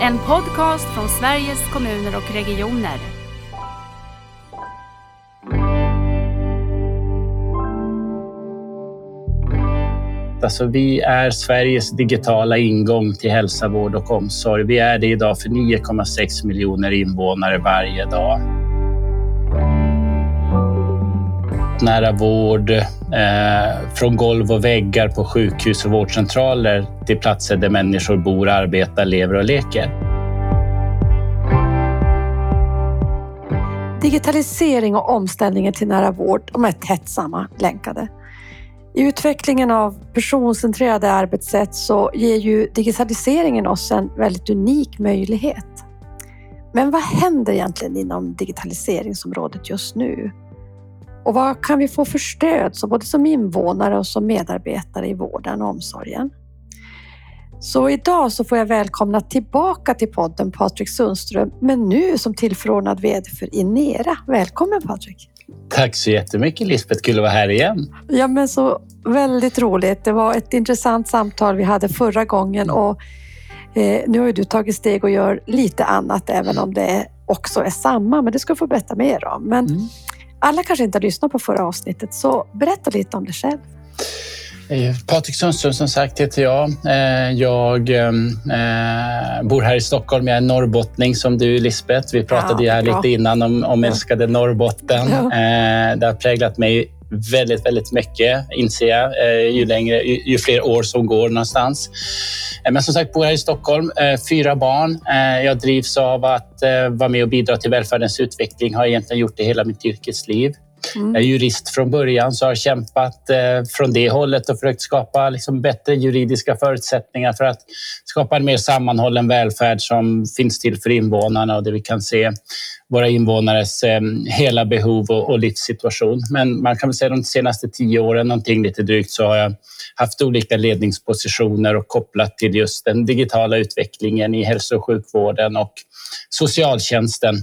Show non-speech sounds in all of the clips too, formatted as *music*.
En podcast från Sveriges kommuner och regioner. Alltså vi är Sveriges digitala ingång till hälsa, vård och omsorg. Vi är det idag för 9,6 miljoner invånare varje dag. Nära vård, eh, från golv och väggar på sjukhus och vårdcentraler till platser där människor bor, arbetar, lever och leker. Digitalisering och omställningen till nära vård de är tätt sammanlänkade. I utvecklingen av personcentrerade arbetssätt så ger ju digitaliseringen oss en väldigt unik möjlighet. Men vad händer egentligen inom digitaliseringsområdet just nu? Och vad kan vi få för stöd, så både som invånare och som medarbetare i vården och omsorgen? Så idag så får jag välkomna tillbaka till podden Patrik Sundström, men nu som tillförordnad VD för Inera. Välkommen Patrik! Tack så jättemycket Lisbeth, kul att vara här igen. Ja, men så väldigt roligt. Det var ett intressant samtal vi hade förra gången och eh, nu har ju du tagit steg och gör lite annat, även om det också är samma. Men det ska du få berätta mer om. Men mm. Alla kanske inte har lyssnat på förra avsnittet, så berätta lite om dig själv. Eh, Patrik Sundström som sagt heter jag. Eh, jag eh, bor här i Stockholm. Jag är norrbottning som du Lisbeth. Vi pratade ja, här lite innan om, om älskade Norrbotten. Ja. Det har präglat mig väldigt, väldigt mycket inser jag eh, ju, längre, ju, ju, fler år som går någonstans. Eh, men som sagt, bor jag i Stockholm, eh, fyra barn. Jag drivs av att vara med och bidra till välfärdens utveckling. Har egentligen gjort det hela mitt yrkesliv. Mm. Jag är jurist från början så har kämpat eh, från det hållet och försökt skapa liksom, bättre juridiska förutsättningar för att skapa en mer sammanhållen välfärd som finns till för invånarna och där vi kan se våra invånares eh, hela behov och, och livssituation. Men man kan väl säga de senaste tio åren, någonting lite drygt, så har jag haft olika ledningspositioner och kopplat till just den digitala utvecklingen i hälso och sjukvården och socialtjänsten.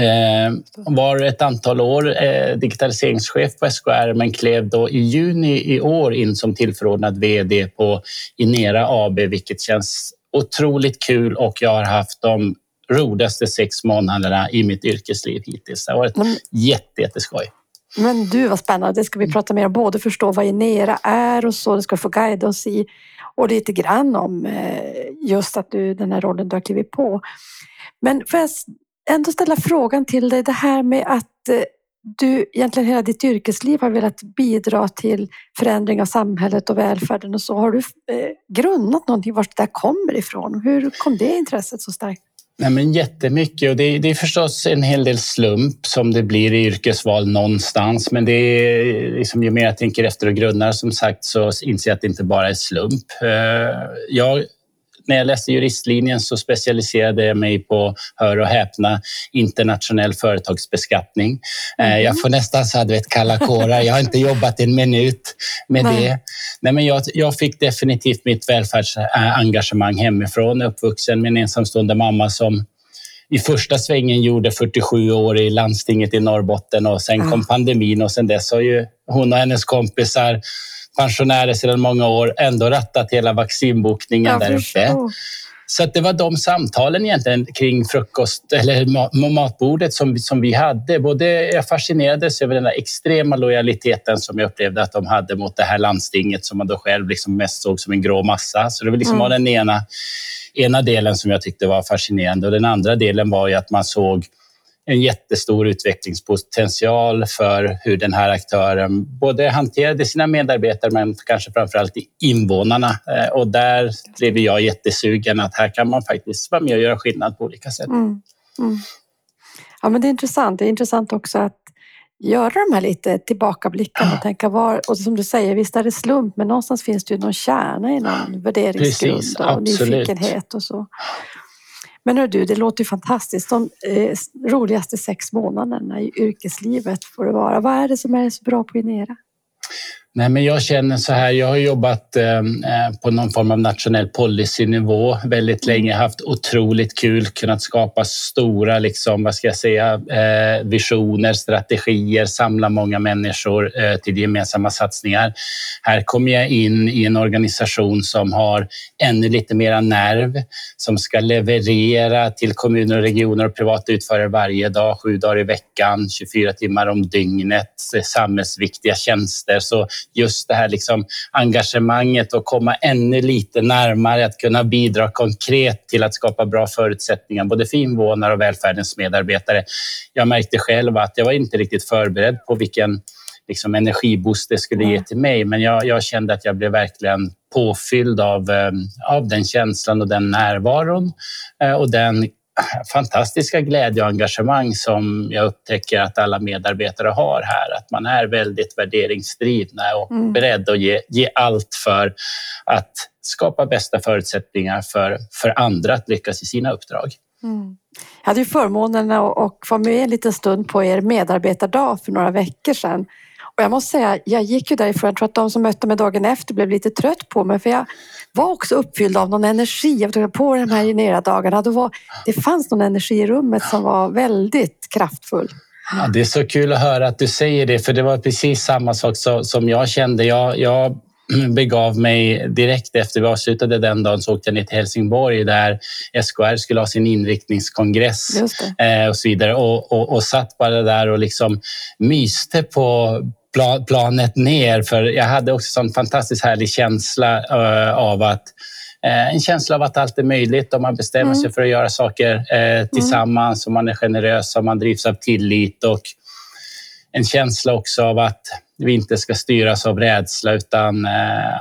Eh, var ett antal år eh, digitaliseringschef på SKR men klev då i juni i år in som tillförordnad VD på Inera AB vilket känns otroligt kul och jag har haft de roligaste sex månaderna i mitt yrkesliv hittills. Det har varit men, jätte, jätteskoj. Men du, vad spännande. Det ska vi prata mer om. Både förstå vad Inera är och så. Det ska få guida oss i och lite grann om eh, just att du, den här rollen du har klivit på. Men får jag ändå ställa frågan till dig, det här med att eh, du egentligen hela ditt yrkesliv har velat bidra till förändring av samhället och välfärden och så. Har du eh, grundat någonting var det där kommer ifrån? Hur kom det intresset så starkt? Nej, men jättemycket och det, det är förstås en hel del slump som det blir i yrkesval någonstans. Men det är liksom, ju mer jag tänker efter och grunnar som sagt så inser jag att det inte bara är slump. Eh, jag när jag läste juristlinjen så specialiserade jag mig på, hör och häpna, internationell företagsbeskattning. Mm. Jag får nästan så vet, kalla kårar. Jag har inte jobbat en minut med Nej. det. Nej, men jag, jag fick definitivt mitt välfärdsengagemang hemifrån. Uppvuxen med en ensamstående mamma som i första svängen gjorde 47 år i landstinget i Norrbotten och sen kom pandemin och sen dess har ju hon och hennes kompisar pensionärer sedan många år ändå rattat hela vaccinbokningen där uppe. Så det var de samtalen egentligen kring frukost eller matbordet som, som vi hade. Både jag fascinerades över den där extrema lojaliteten som jag upplevde att de hade mot det här landstinget som man då själv liksom mest såg som en grå massa. Så det var liksom mm. den ena, ena delen som jag tyckte var fascinerande och den andra delen var ju att man såg en jättestor utvecklingspotential för hur den här aktören både hanterade sina medarbetare men kanske framförallt invånarna. Eh, och där blev jag jättesugen att här kan man faktiskt vara med och göra skillnad på olika sätt. Mm. Mm. Ja, men det är intressant. Det är intressant också att göra de här lite tillbakablickarna och tänka var, och som du säger, visst är det slump, men någonstans finns det ju någon kärna i någon värderingsgrund Precis, och nyfikenhet och så. Men hör du, det låter ju fantastiskt. De eh, roligaste sex månaderna i yrkeslivet får det vara. Vad är det som är så bra på Inera? Nej, men jag känner så här, jag har jobbat eh, på någon form av nationell policynivå väldigt mm. länge, haft otroligt kul, kunnat skapa stora liksom, vad ska jag säga, eh, visioner, strategier, samla många människor eh, till gemensamma satsningar. Här kommer jag in i en organisation som har ännu lite mera nerv, som ska leverera till kommuner, och regioner och privata utförare varje dag, sju dagar i veckan, 24 timmar om dygnet, samhällsviktiga tjänster. Så just det här liksom engagemanget och komma ännu lite närmare att kunna bidra konkret till att skapa bra förutsättningar både för invånare och välfärdens medarbetare. Jag märkte själv att jag var inte riktigt förberedd på vilken liksom energiboost det skulle ge till mig. Men jag, jag, kände att jag blev verkligen påfylld av, eh, av den känslan och den närvaron eh, och den fantastiska glädje och engagemang som jag upptäcker att alla medarbetare har här. Att man är väldigt värderingsdrivna och mm. beredd att ge, ge allt för att skapa bästa förutsättningar för, för andra att lyckas i sina uppdrag. Mm. Jag hade ju förmånen att få med en liten stund på er medarbetardag för några veckor sedan. Och jag måste säga, jag gick ju därifrån. Jag tror att de som mötte mig dagen efter blev lite trött på mig för jag var också uppfylld av någon energi. På de här Genera-dagarna, var, det fanns någon energi i rummet som var väldigt kraftfull. Ja, det är så kul att höra att du säger det, för det var precis samma sak som jag kände. Jag, jag *clears throat* begav mig direkt efter vi avslutade den dagen så åkte jag ner till Helsingborg där SKR skulle ha sin inriktningskongress eh, och så vidare och, och, och satt bara där och liksom myste på planet ner för jag hade också en fantastiskt härlig känsla uh, av att uh, en känsla av att allt är möjligt om man bestämmer mm. sig för att göra saker uh, tillsammans, mm. om man är generös, om man drivs av tillit och en känsla också av att vi inte ska styras av rädsla utan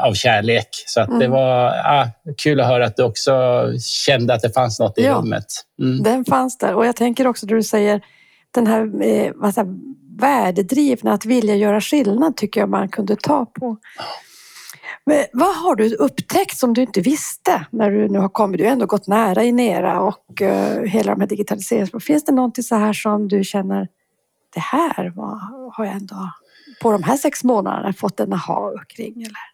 av kärlek. Så att mm. det var ah, kul att höra att du också kände att det fanns något i ja, rummet. Mm. Den fanns där och jag tänker också när du säger den här eh, värdedrivna, att vilja göra skillnad tycker jag man kunde ta på. Men vad har du upptäckt som du inte visste när du nu har kommit? Du har ändå gått nära Inera och uh, hela de här digitaliseringsprojekten. Finns det någonting så här som du känner, det här var, har jag ändå på de här sex månaderna fått en aha kring? Eller?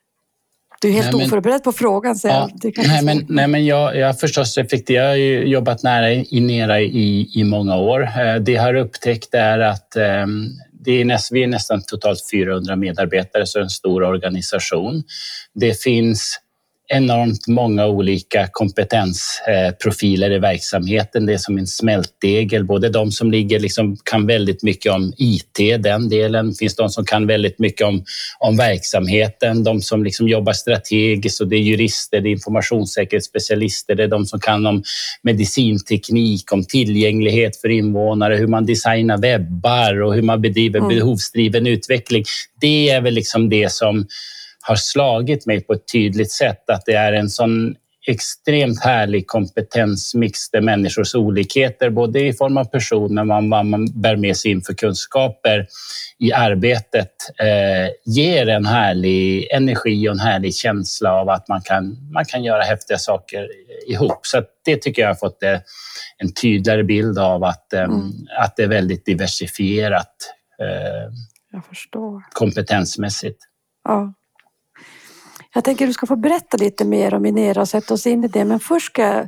Du är helt nej, men, oförberedd på frågan. Så ja, jag, nej, men, nej, men jag, jag förstås effektiv. Jag har ju jobbat nära Inera i, i många år. Eh, det jag har upptäckt är att um, det är näst, vi är nästan totalt 400 medarbetare, så en stor organisation. Det finns enormt många olika kompetensprofiler i verksamheten. Det är som en smältdegel. Både de som ligger liksom kan väldigt mycket om IT, den delen. finns de som kan väldigt mycket om, om verksamheten. De som liksom jobbar strategiskt och det är jurister, det är informationssäkerhetsspecialister, det är de som kan om medicinteknik, om tillgänglighet för invånare, hur man designar webbar och hur man bedriver mm. behovsdriven utveckling. Det är väl liksom det som har slagit mig på ett tydligt sätt att det är en sån extremt härlig kompetensmix där människors olikheter, både i form av person men vad man bär med sig inför kunskaper i arbetet, eh, ger en härlig energi och en härlig känsla av att man kan, man kan göra häftiga saker ihop. Så det tycker jag har fått eh, en tydligare bild av att, eh, mm. att det är väldigt diversifierat eh, kompetensmässigt. Ja. Jag tänker att du ska få berätta lite mer om Inera och sätta oss in i det. Men först ska jag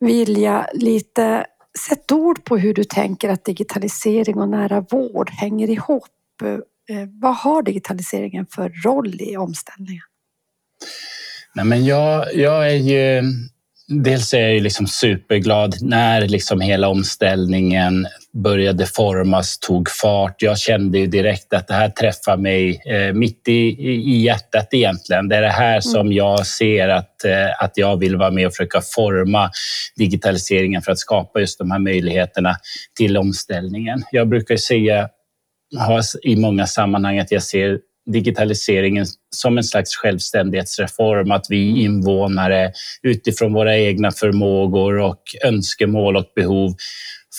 vilja lite sätta ord på hur du tänker att digitalisering och nära vård hänger ihop. Eh, vad har digitaliseringen för roll i omställningen? Nej, men jag, jag är ju Dels är jag liksom superglad när liksom hela omställningen började formas, tog fart. Jag kände ju direkt att det här träffar mig eh, mitt i, i hjärtat egentligen. Det är det här mm. som jag ser att, eh, att jag vill vara med och försöka forma digitaliseringen för att skapa just de här möjligheterna till omställningen. Jag brukar säga i många sammanhang att jag ser digitaliseringen som en slags självständighetsreform, att vi invånare utifrån våra egna förmågor och önskemål och behov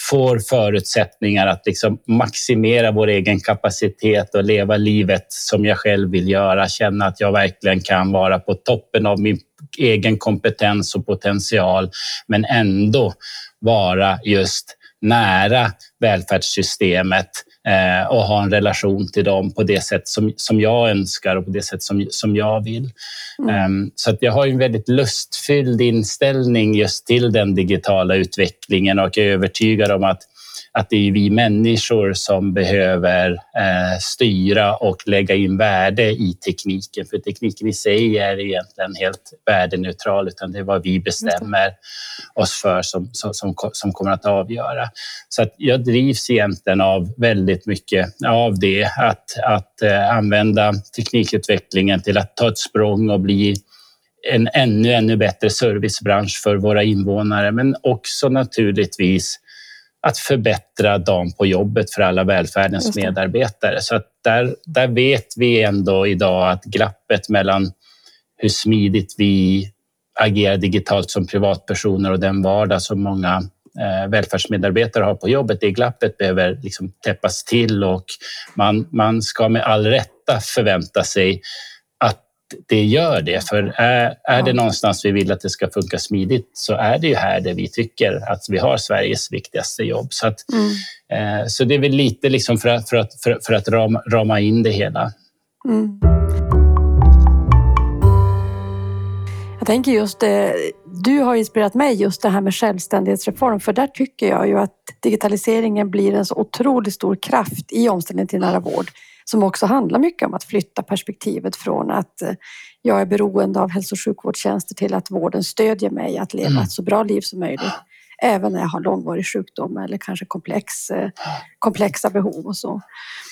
får förutsättningar att liksom maximera vår egen kapacitet och leva livet som jag själv vill göra. Känna att jag verkligen kan vara på toppen av min egen kompetens och potential, men ändå vara just nära välfärdssystemet eh, och ha en relation till dem på det sätt som, som jag önskar och på det sätt som, som jag vill. Mm. Um, så att jag har en väldigt lustfylld inställning just till den digitala utvecklingen och är övertygad om att att det är vi människor som behöver eh, styra och lägga in värde i tekniken. För tekniken i sig är egentligen helt värdeneutral, utan det är vad vi bestämmer oss för som, som, som, kommer att avgöra. Så att jag drivs egentligen av väldigt mycket av det, att, att eh, använda teknikutvecklingen till att ta ett språng och bli en ännu, ännu bättre servicebransch för våra invånare, men också naturligtvis att förbättra dagen på jobbet för alla välfärdens medarbetare. Så där, där vet vi ändå idag att glappet mellan hur smidigt vi agerar digitalt som privatpersoner och den vardag som många eh, välfärdsmedarbetare har på jobbet, det glappet behöver liksom täppas till och man, man ska med all rätta förvänta sig det gör det. För är, är det någonstans vi vill att det ska funka smidigt så är det ju här där vi tycker att vi har Sveriges viktigaste jobb. Så, att, mm. eh, så det är väl lite liksom för att, för att, för, för att rama, rama in det hela. Mm. Jag tänker just det, du har inspirerat mig just det här med självständighetsreform, för där tycker jag ju att digitaliseringen blir en så otroligt stor kraft i omställningen till nära vård som också handlar mycket om att flytta perspektivet från att eh, jag är beroende av hälso och sjukvårdstjänster till att vården stödjer mig att leva mm. ett så bra liv som möjligt. Även när jag har långvarig sjukdom eller kanske komplex, eh, komplexa behov och så.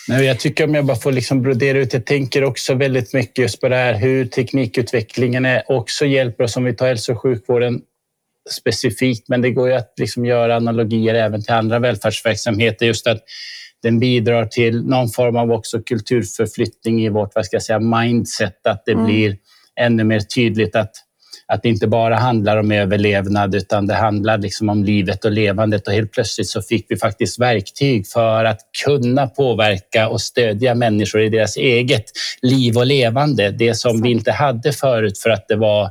Nej, jag tycker om jag bara får liksom brodera ut, jag tänker också väldigt mycket just på det här hur teknikutvecklingen är, också hjälper oss om vi tar hälso och sjukvården specifikt, men det går ju att liksom göra analogier även till andra välfärdsverksamheter. Just att den bidrar till någon form av också kulturförflyttning i vårt vad ska jag säga, mindset, att det mm. blir ännu mer tydligt att att det inte bara handlar om överlevnad utan det handlar liksom om livet och levandet. Och helt plötsligt så fick vi faktiskt verktyg för att kunna påverka och stödja människor i deras eget liv och levande. Det som vi inte hade förut för att det var,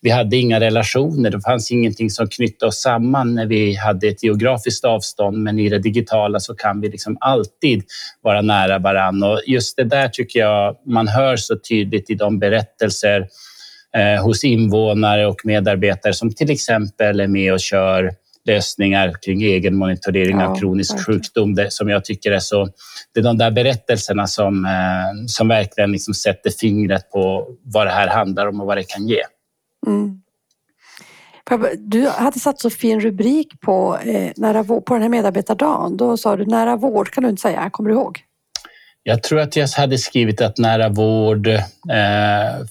vi hade inga relationer, det fanns ingenting som knytte oss samman när vi hade ett geografiskt avstånd. Men i det digitala så kan vi liksom alltid vara nära varann. Och just det där tycker jag man hör så tydligt i de berättelser hos invånare och medarbetare som till exempel är med och kör lösningar kring egen monitorering ja, av kronisk verkligen. sjukdom det, som jag tycker är så... Det är de där berättelserna som, eh, som verkligen liksom sätter fingret på vad det här handlar om och vad det kan ge. Mm. Du hade satt så fin rubrik på, eh, nära, på den här medarbetardagen. Då sa du nära vård, kan du inte säga? Kommer du ihåg? Jag tror att jag hade skrivit att nära vård eh,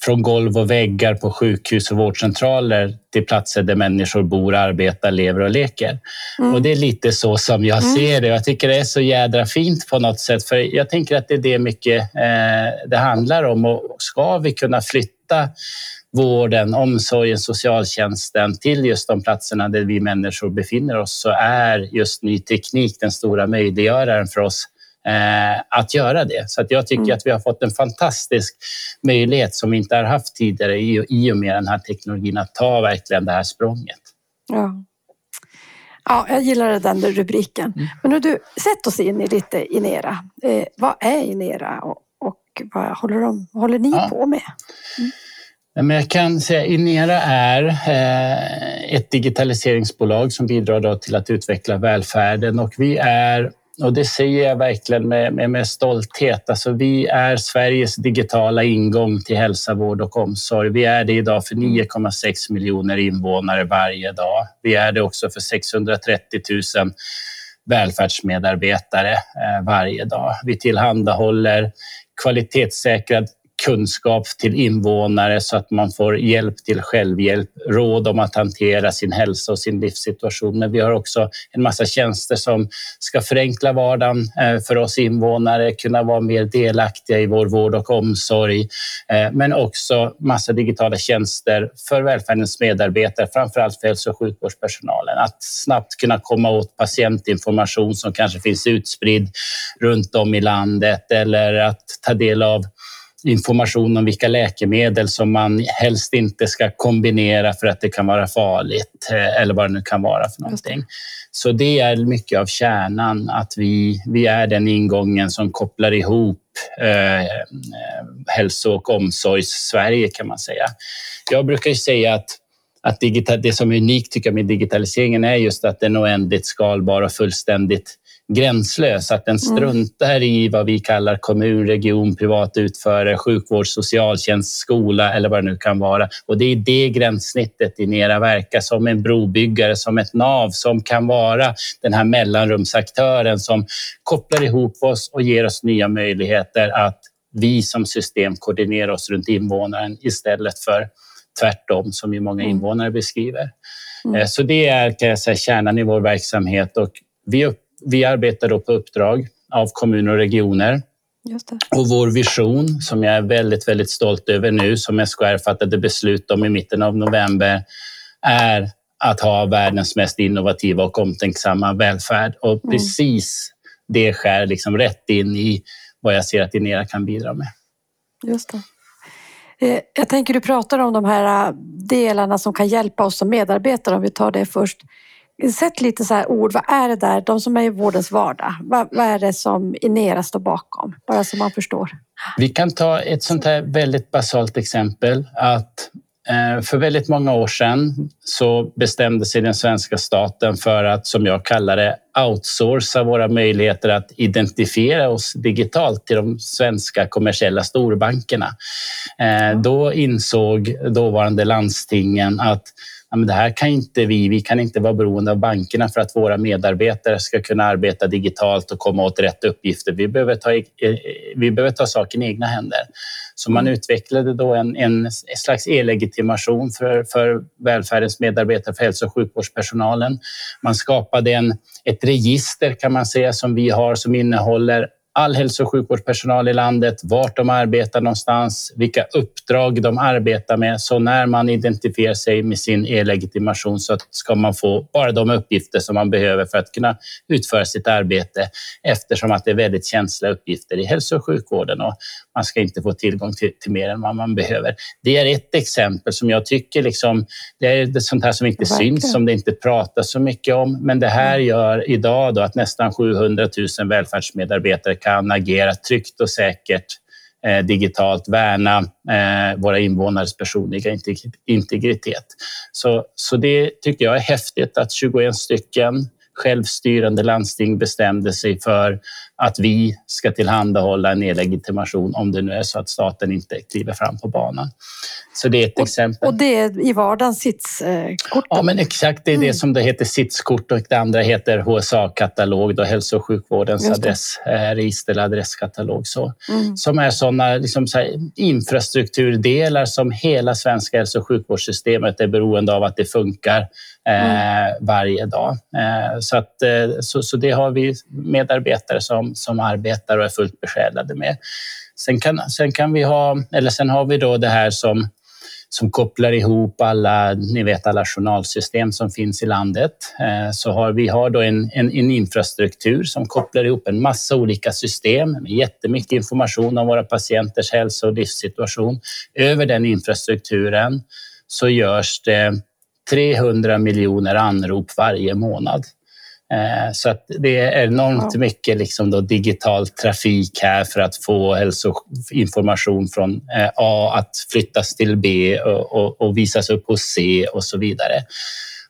från golv och väggar på sjukhus och vårdcentraler till platser där människor bor, arbetar, lever och leker. Mm. Och det är lite så som jag mm. ser det. Jag tycker det är så jädra fint på något sätt, för jag tänker att det är det mycket eh, det handlar om. Och ska vi kunna flytta vården, omsorgen, socialtjänsten till just de platserna där vi människor befinner oss så är just ny teknik den stora möjliggöraren för oss att göra det. Så att jag tycker mm. att vi har fått en fantastisk möjlighet som vi inte har haft tidigare i och med den här teknologin att ta verkligen det här språnget. Ja. Ja, jag gillar den rubriken. Mm. Men nu du, sätt oss in i lite Inera. Eh, vad är Inera och, och vad håller, de, håller ni ja. på med? Mm. Men jag kan säga Inera är eh, ett digitaliseringsbolag som bidrar till att utveckla välfärden och vi är och det säger jag verkligen med, med, med, stolthet. Alltså, vi är Sveriges digitala ingång till hälsa, vård och omsorg. Vi är det idag för 9,6 miljoner invånare varje dag. Vi är det också för 630 000 välfärdsmedarbetare eh, varje dag. Vi tillhandahåller kvalitetssäkrad kunskap till invånare så att man får hjälp till självhjälp, råd om att hantera sin hälsa och sin livssituation. Men vi har också en massa tjänster som ska förenkla vardagen eh, för oss invånare, kunna vara mer delaktiga i vår vård och omsorg, eh, men också massa digitala tjänster för välfärdens medarbetare, framför allt för hälso och sjukvårdspersonalen. Att snabbt kunna komma åt patientinformation som kanske finns utspridd runt om i landet eller att ta del av information om vilka läkemedel som man helst inte ska kombinera för att det kan vara farligt eh, eller vad det nu kan vara för någonting. Så det är mycket av kärnan, att vi, vi är den ingången som kopplar ihop eh, hälso och omsorgs-Sverige kan man säga. Jag brukar säga att att digital, det som är unikt tycker jag med digitaliseringen är just att den är oändligt skalbar och fullständigt gränslös. Att den mm. struntar i vad vi kallar kommun, region, privat utförare, sjukvård, socialtjänst, skola eller vad det nu kan vara. Och det är det gränssnittet Inera verkar som en brobyggare, som ett nav som kan vara den här mellanrumsaktören som kopplar ihop oss och ger oss nya möjligheter att vi som system koordinerar oss runt invånaren istället för tvärtom som ju många mm. invånare beskriver. Mm. Eh, så det är kan jag säga, kärnan i vår verksamhet och vi, vi arbetar då på uppdrag av kommuner och regioner. Och vår vision, som jag är väldigt, väldigt stolt över nu, som SKR fattade beslut om i mitten av november, är att ha världens mest innovativa och omtänksamma välfärd. Och mm. precis det skär liksom rätt in i vad jag ser att Inera kan bidra med. Just det. Eh, jag tänker du pratar om de här äh, delarna som kan hjälpa oss som medarbetare, om vi tar det först. Sätt lite så här ord, vad är det där, de som är i vårdens vardag, vad, vad är det som Inera står bakom? Bara så man förstår. Vi kan ta ett sånt här väldigt basalt exempel att eh, för väldigt många år sedan så bestämde sig den svenska staten för att, som jag kallar det, outsourca våra möjligheter att identifiera oss digitalt till de svenska kommersiella storbankerna. Eh, då insåg dåvarande landstingen att ja, men det här kan inte vi, vi kan inte vara beroende av bankerna för att våra medarbetare ska kunna arbeta digitalt och komma åt rätt uppgifter. Vi behöver ta, eh, vi behöver ta saken i egna händer. Så man mm. utvecklade då en, en slags e-legitimation för, för välfärdens medarbetare, för hälso och sjukvårdspersonalen. Man skapade en, ett register kan man säga som vi har som innehåller all hälso och sjukvårdspersonal i landet, vart de arbetar någonstans, vilka uppdrag de arbetar med. Så när man identifierar sig med sin e-legitimation så ska man få bara de uppgifter som man behöver för att kunna utföra sitt arbete eftersom att det är väldigt känsliga uppgifter i hälso och sjukvården och man ska inte få tillgång till, till mer än vad man behöver. Det är ett exempel som jag tycker liksom, det är sånt här som inte Verkligen. syns, som det inte pratas så mycket om. Men det här mm. gör idag då att nästan 700 000 välfärdsmedarbetare kan agera tryggt och säkert eh, digitalt, värna eh, våra invånares personliga integritet. Så, så det tycker jag är häftigt att 21 stycken självstyrande landsting bestämde sig för att vi ska tillhandahålla en e-legitimation om det nu är så att staten inte kliver fram på banan. Så det är ett och, exempel. Och det är i vardagen sitskort? Ja, men exakt. Det är mm. det som det heter sitskort och det andra heter HSA-katalog, då hälso och sjukvårdens adressregister eller adresskatalog. Så, mm. Som är sådana liksom så infrastrukturdelar som hela svenska hälso och sjukvårdssystemet är beroende av att det funkar eh, mm. varje dag. Eh, så, att, eh, så, så det har vi medarbetare som, som arbetar och är fullt besjälade med. Sen kan, sen kan vi ha, eller sen har vi då det här som som kopplar ihop alla, ni vet, alla journalsystem som finns i landet. Eh, så har vi har då en, en, en, infrastruktur som kopplar ihop en massa olika system med jättemycket information om våra patienters hälsa och livssituation. Över den infrastrukturen så görs det 300 miljoner anrop varje månad. Eh, så att det är enormt ja. mycket liksom då digital trafik här för att få hälsoinformation från eh, A att flyttas till B och, och, och visas upp hos C och så vidare.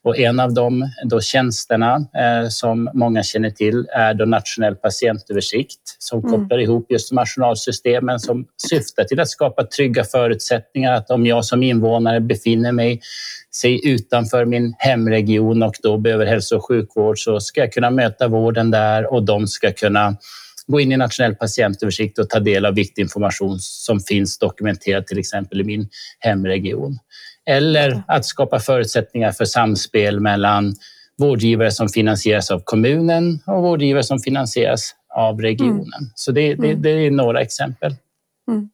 Och en av de då tjänsterna eh, som många känner till är då nationell patientöversikt som mm. kopplar ihop just journalsystemen som syftar till att skapa trygga förutsättningar att om jag som invånare befinner mig sig utanför min hemregion och då behöver hälso och sjukvård så ska jag kunna möta vården där och de ska kunna gå in i nationell patientöversikt och ta del av viktig information som finns dokumenterad till exempel i min hemregion. Eller att skapa förutsättningar för samspel mellan vårdgivare som finansieras av kommunen och vårdgivare som finansieras av regionen. Mm. Så det, det, mm. det, är några exempel. Mm.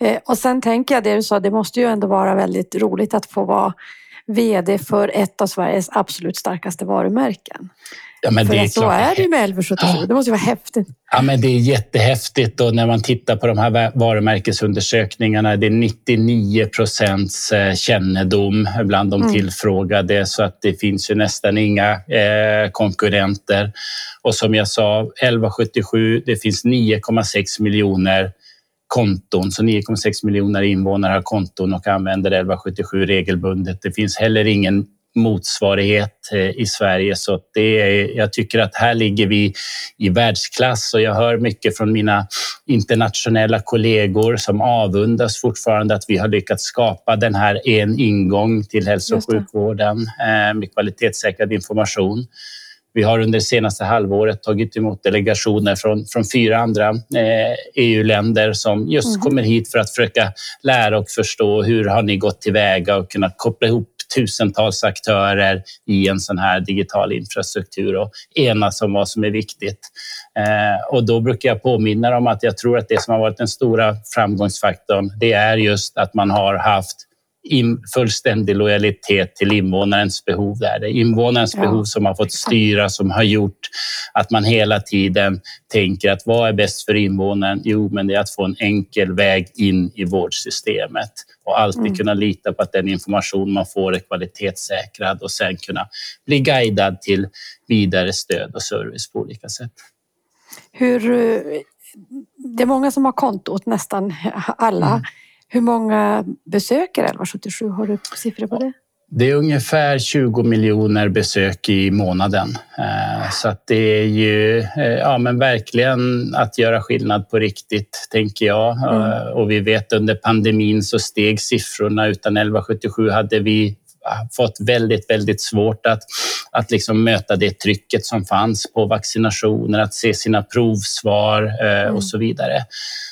Eh, och sen tänker jag det du sa, det måste ju ändå vara väldigt roligt att få vara VD för ett av Sveriges absolut starkaste varumärken. Ja, men för det är så är det ju med 1177. Det måste ju vara häftigt. Ja, men det är jättehäftigt och när man tittar på de här varumärkesundersökningarna. Det är 99 procents eh, kännedom bland de Mm. tillfrågade så att det finns ju nästan inga eh, konkurrenter. Och som jag sa, 1177, det finns 9,6 miljoner konton. Så 9,6 miljoner invånare har konton och använder 1177 regelbundet. Det finns heller ingen motsvarighet eh, i Sverige. Så det är, jag tycker att här ligger vi i världsklass och jag hör mycket från mina internationella kollegor som avundas fortfarande att vi har lyckats skapa den här en ingång till hälso och sjukvården eh, med kvalitetssäkrad information. Vi har under det senaste halvåret tagit emot delegationer från, från fyra andra eh, EU-länder som just Mhm. kommer hit för att försöka lära och förstå hur har ni gått tillväga och kunnat koppla ihop tusentals aktörer i en sån här digital infrastruktur och enas om vad som är viktigt. Eh, och då brukar jag påminna om att jag tror att det som har varit den stora framgångsfaktorn, det är just att man har haft fullständig lojalitet till invånarens behov. Där. Det är invånarens Ja, behov som har fått styra, som har gjort att man hela tiden tänker att vad är bäst för invånaren? Jo, men det är att få en enkel väg in i vårdsystemet och alltid Mm. kunna lita på att den information man får är kvalitetssäkrad och sen kunna bli guidad till vidare stöd och service på olika sätt. Hur, eh, det är många som har kontot, nästan alla. Mm. Hur många besöker 1177? Har du siffror på det? Det är ungefär 20 miljoner besök i månaden. Eh, Så det är ju eh, ja, men verkligen att göra skillnad på riktigt, tänker jag. Mm. Eh, Och vi vet under pandemin så steg siffrorna. Utan 1177 hade vi fått väldigt, väldigt svårt att, att liksom möta det trycket som fanns på vaccinationer, att se sina provsvar Mm. och så vidare.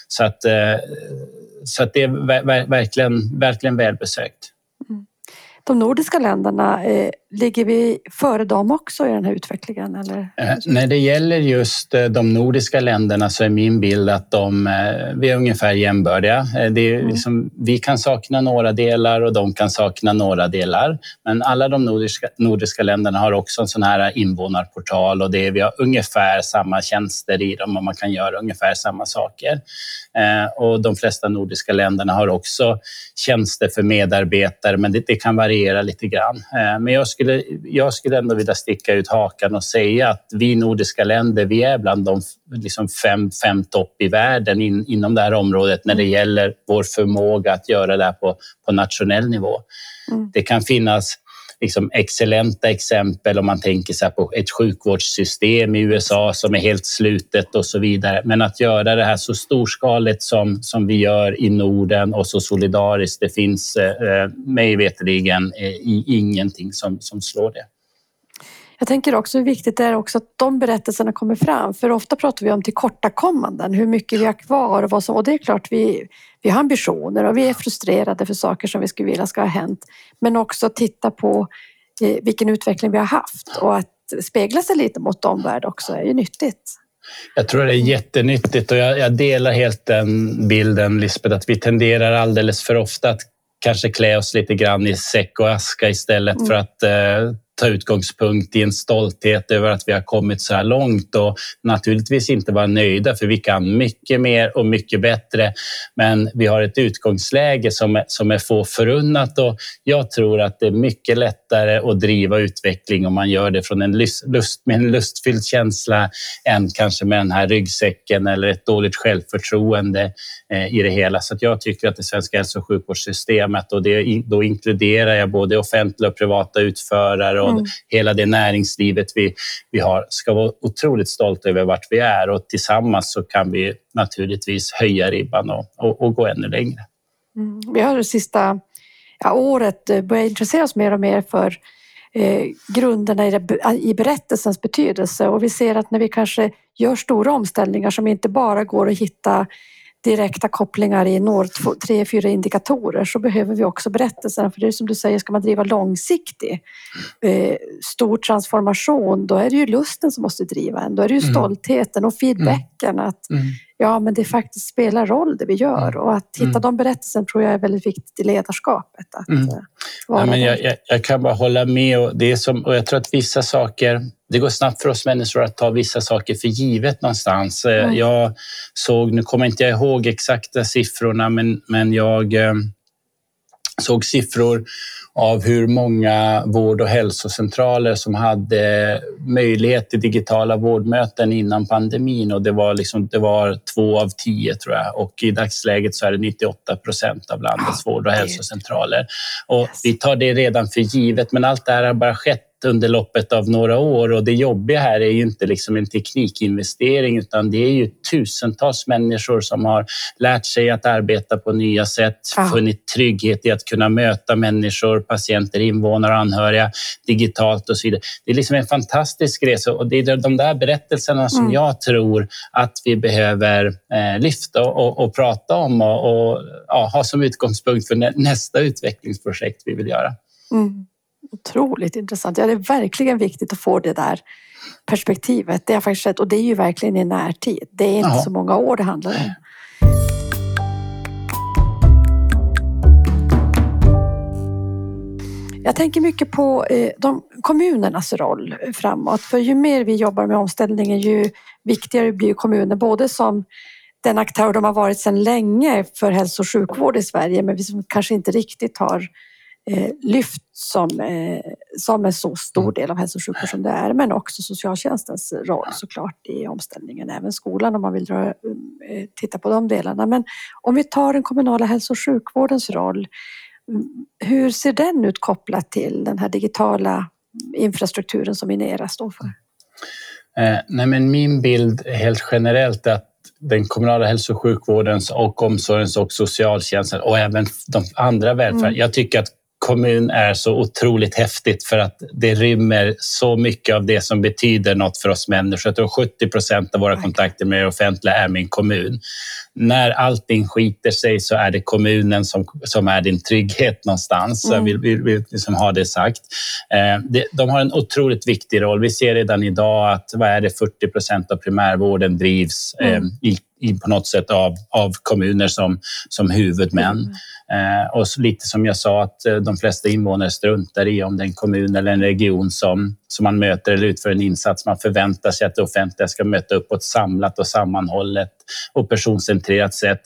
Så att, så att det är ver- ver- verkligen, verkligen välbesökt. De nordiska länderna, eh, ligger vi före dem också i den här utvecklingen? Eller? Eh, När det gäller just eh, de nordiska länderna så är min bild att de, eh, vi är ungefär jämbördiga. Det är Mm. liksom, vi kan sakna några delar och de kan sakna några delar. Men alla de nordiska, nordiska länderna har också en sån här invånarportal och det är, vi har ungefär samma tjänster i dem och man kan göra ungefär samma saker. Eh, Och de flesta nordiska länderna har också tjänster för medarbetare, men det, det kan variera lite grann. Eh, Men jag skulle, jag skulle ändå vilja sticka ut hakan och säga att vi nordiska länder, vi är bland de liksom fem, fem topp i världen in, inom det här området när det gäller vår förmåga att göra det här på, på nationell nivå. Mm. Det kan finnas liksom excellenta exempel om man tänker sig på ett sjukvårdssystem i USA som är helt slutet och så vidare. Men att göra det här så storskaligt som, som vi gör i Norden och så solidariskt, det finns eh, eh mig veterligen eh, ingenting som, som slår det. Jag tänker också hur viktigt det är också att de berättelserna kommer fram. För ofta pratar vi om tillkortakommanden, hur mycket vi har kvar och vad som... Och det är klart, vi, vi har ambitioner och vi är frustrerade för saker som vi skulle vilja ska ha hänt. Men också titta på eh, vilken utveckling vi har haft och att spegla sig lite mot omvärld också är ju nyttigt. Jag tror det är jättenyttigt och jag, jag delar helt den bilden, Lisbeth, att vi tenderar alldeles för ofta att kanske klä oss lite grann i säck och aska istället Mm. för att eh, ta utgångspunkt i en stolthet över att vi har kommit så här långt och naturligtvis inte vara nöjda för vi kan mycket mer och mycket bättre. Men vi har ett utgångsläge som är, som är få förunnat och jag tror att det är mycket lättare att driva utveckling om man gör det från en lust, lust, med en lustfylld känsla än kanske med den här ryggsäcken eller ett dåligt självförtroende eh, i det hela. Så att jag tycker att det svenska hälso och sjukvårdssystemet och det, då inkluderar jag både offentliga och privata utförare och Mm. hela det näringslivet vi, vi har ska vara otroligt stolta över vart vi är och tillsammans så kan vi naturligtvis höja ribban och, och, och gå ännu längre. Mm. Vi har det sista ja, året eh, börjat intressera oss mer och mer för eh, grunderna i, det, i berättelsens betydelse och vi ser att när vi kanske gör stora omställningar som inte bara går att hitta direkta kopplingar i några, tre, fyra indikatorer så behöver vi också berättelserna. För det är som du säger, ska man driva långsiktig eh, stor transformation, då är det ju lusten som måste driva en. Då är det ju mm. stoltheten och feedbacken. Mm. Att, mm. Ja, men det faktiskt spelar roll det vi gör och att hitta mm. de berättelserna tror jag är väldigt viktigt i ledarskapet. Att, mm. Eh, ja, men jag, jag, jag, kan bara hålla med och, det är som, och jag tror att vissa saker det går snabbt för oss människor att ta vissa saker för givet någonstans. Mm. Jag såg, nu kommer inte jag ihåg exakta siffrorna, men, men jag eh, såg siffror av hur många vård och hälsocentraler som hade möjlighet till digitala vårdmöten innan pandemin. Och det var, liksom, det var två av tio tror jag. Och i dagsläget så är det 98 procent av landets vård och hälsocentraler. Och vi tar det redan för givet men allt det här har bara skett under loppet av några år. Och det jobbiga här är ju inte liksom en teknikinvestering utan det är ju tusentals människor som har lärt sig att arbeta på nya sätt, ja. funnit trygghet i att kunna möta människor, patienter, invånare och anhöriga digitalt och så vidare. Det är liksom en fantastisk resa och det är de där berättelserna som mm. jag tror att vi behöver eh, lyfta och, och, prata om och, och ja, ha som utgångspunkt för nästa utvecklingsprojekt vi vill göra. Mm. Otroligt intressant. Ja, det är verkligen viktigt att få det där perspektivet. Det har faktiskt skett och det är ju verkligen i närtid. Det är inte Aha. så många år det handlar om. Jag tänker mycket på eh, de, kommunernas roll framåt. För ju mer vi jobbar med omställningen, ju viktigare blir kommunen. Både som den aktör de har varit sedan länge för hälso och sjukvård i Sverige, men vi som kanske inte riktigt har eh, lyft som, eh, som en så stor mm. del av hälso och sjukvård som det är, men också socialtjänstens roll såklart i omställningen, även skolan om man vill dra, titta på de delarna. Men om vi tar den kommunala hälso och sjukvårdens roll, hur ser den ut kopplat till den här digitala infrastrukturen som Inera står för? Eh, nej men min bild helt generellt är att den kommunala hälso och sjukvårdens och omsorgens och socialtjänsten och även de andra välfärden. Mm. Jag tycker att kommun är så otroligt häftigt för att det rymmer så mycket av det som betyder något för oss människor. Jag tror 70 procent av våra kontakter med det offentliga är min kommun. När allting skiter sig så är det kommunen som, som är din trygghet någonstans. Mm. Jag vill, vill, vill liksom ha det sagt. Eh, de har en otroligt viktig roll. Vi ser redan idag att vad är det, 40 procent av primärvården drivs eh, mm. i på något sätt av, av kommuner som, som huvudmän. Mm. Eh, och lite som jag sa, att eh, de flesta invånare struntar i om det är en kommun eller en region som, som man möter eller utför en insats. Man förväntar sig att det offentliga ska möta upp på ett samlat och sammanhållet och personcentrerat sätt.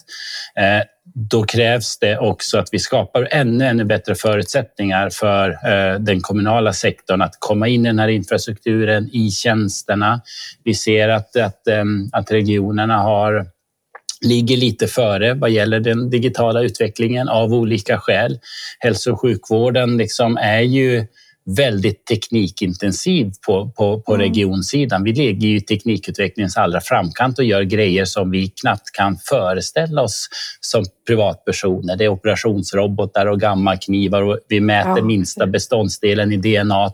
Eh, då krävs det också att vi skapar ännu, ännu bättre förutsättningar för eh, den kommunala sektorn att komma in i den här infrastrukturen, i tjänsterna. Vi ser att, att, eh, att regionerna har ligger lite före vad gäller den digitala utvecklingen av olika skäl. Hälso och sjukvården liksom är ju väldigt teknikintensiv på, på, på mm. regionsidan. Vi ligger i teknikutvecklingens allra framkant och gör grejer som vi knappt kan föreställa oss som privatpersoner. Det är operationsrobotar och gammaknivar och vi mäter ja. minsta beståndsdelen i DNA.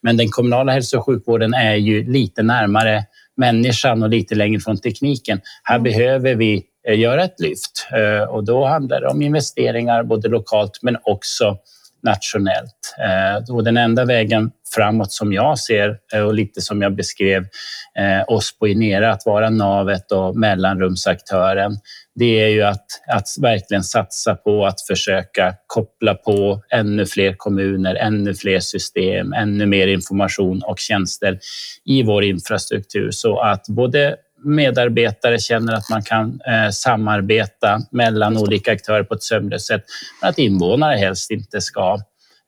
Men den kommunala hälso och sjukvården är ju lite närmare människan och lite längre från tekniken. Här mm. behöver vi eh, göra ett lyft eh, och då handlar det om investeringar både lokalt men också nationellt. Eh, och den enda vägen framåt som jag ser eh, och lite som jag beskrev eh, oss på Inera, att vara navet och mellanrumsaktören, det är ju att, att verkligen satsa på att försöka koppla på ännu fler kommuner, ännu fler system, ännu mer information och tjänster i vår infrastruktur så att både medarbetare känner att man kan eh, samarbeta mellan olika aktörer på ett sömlöst sätt, men att invånare helst inte ska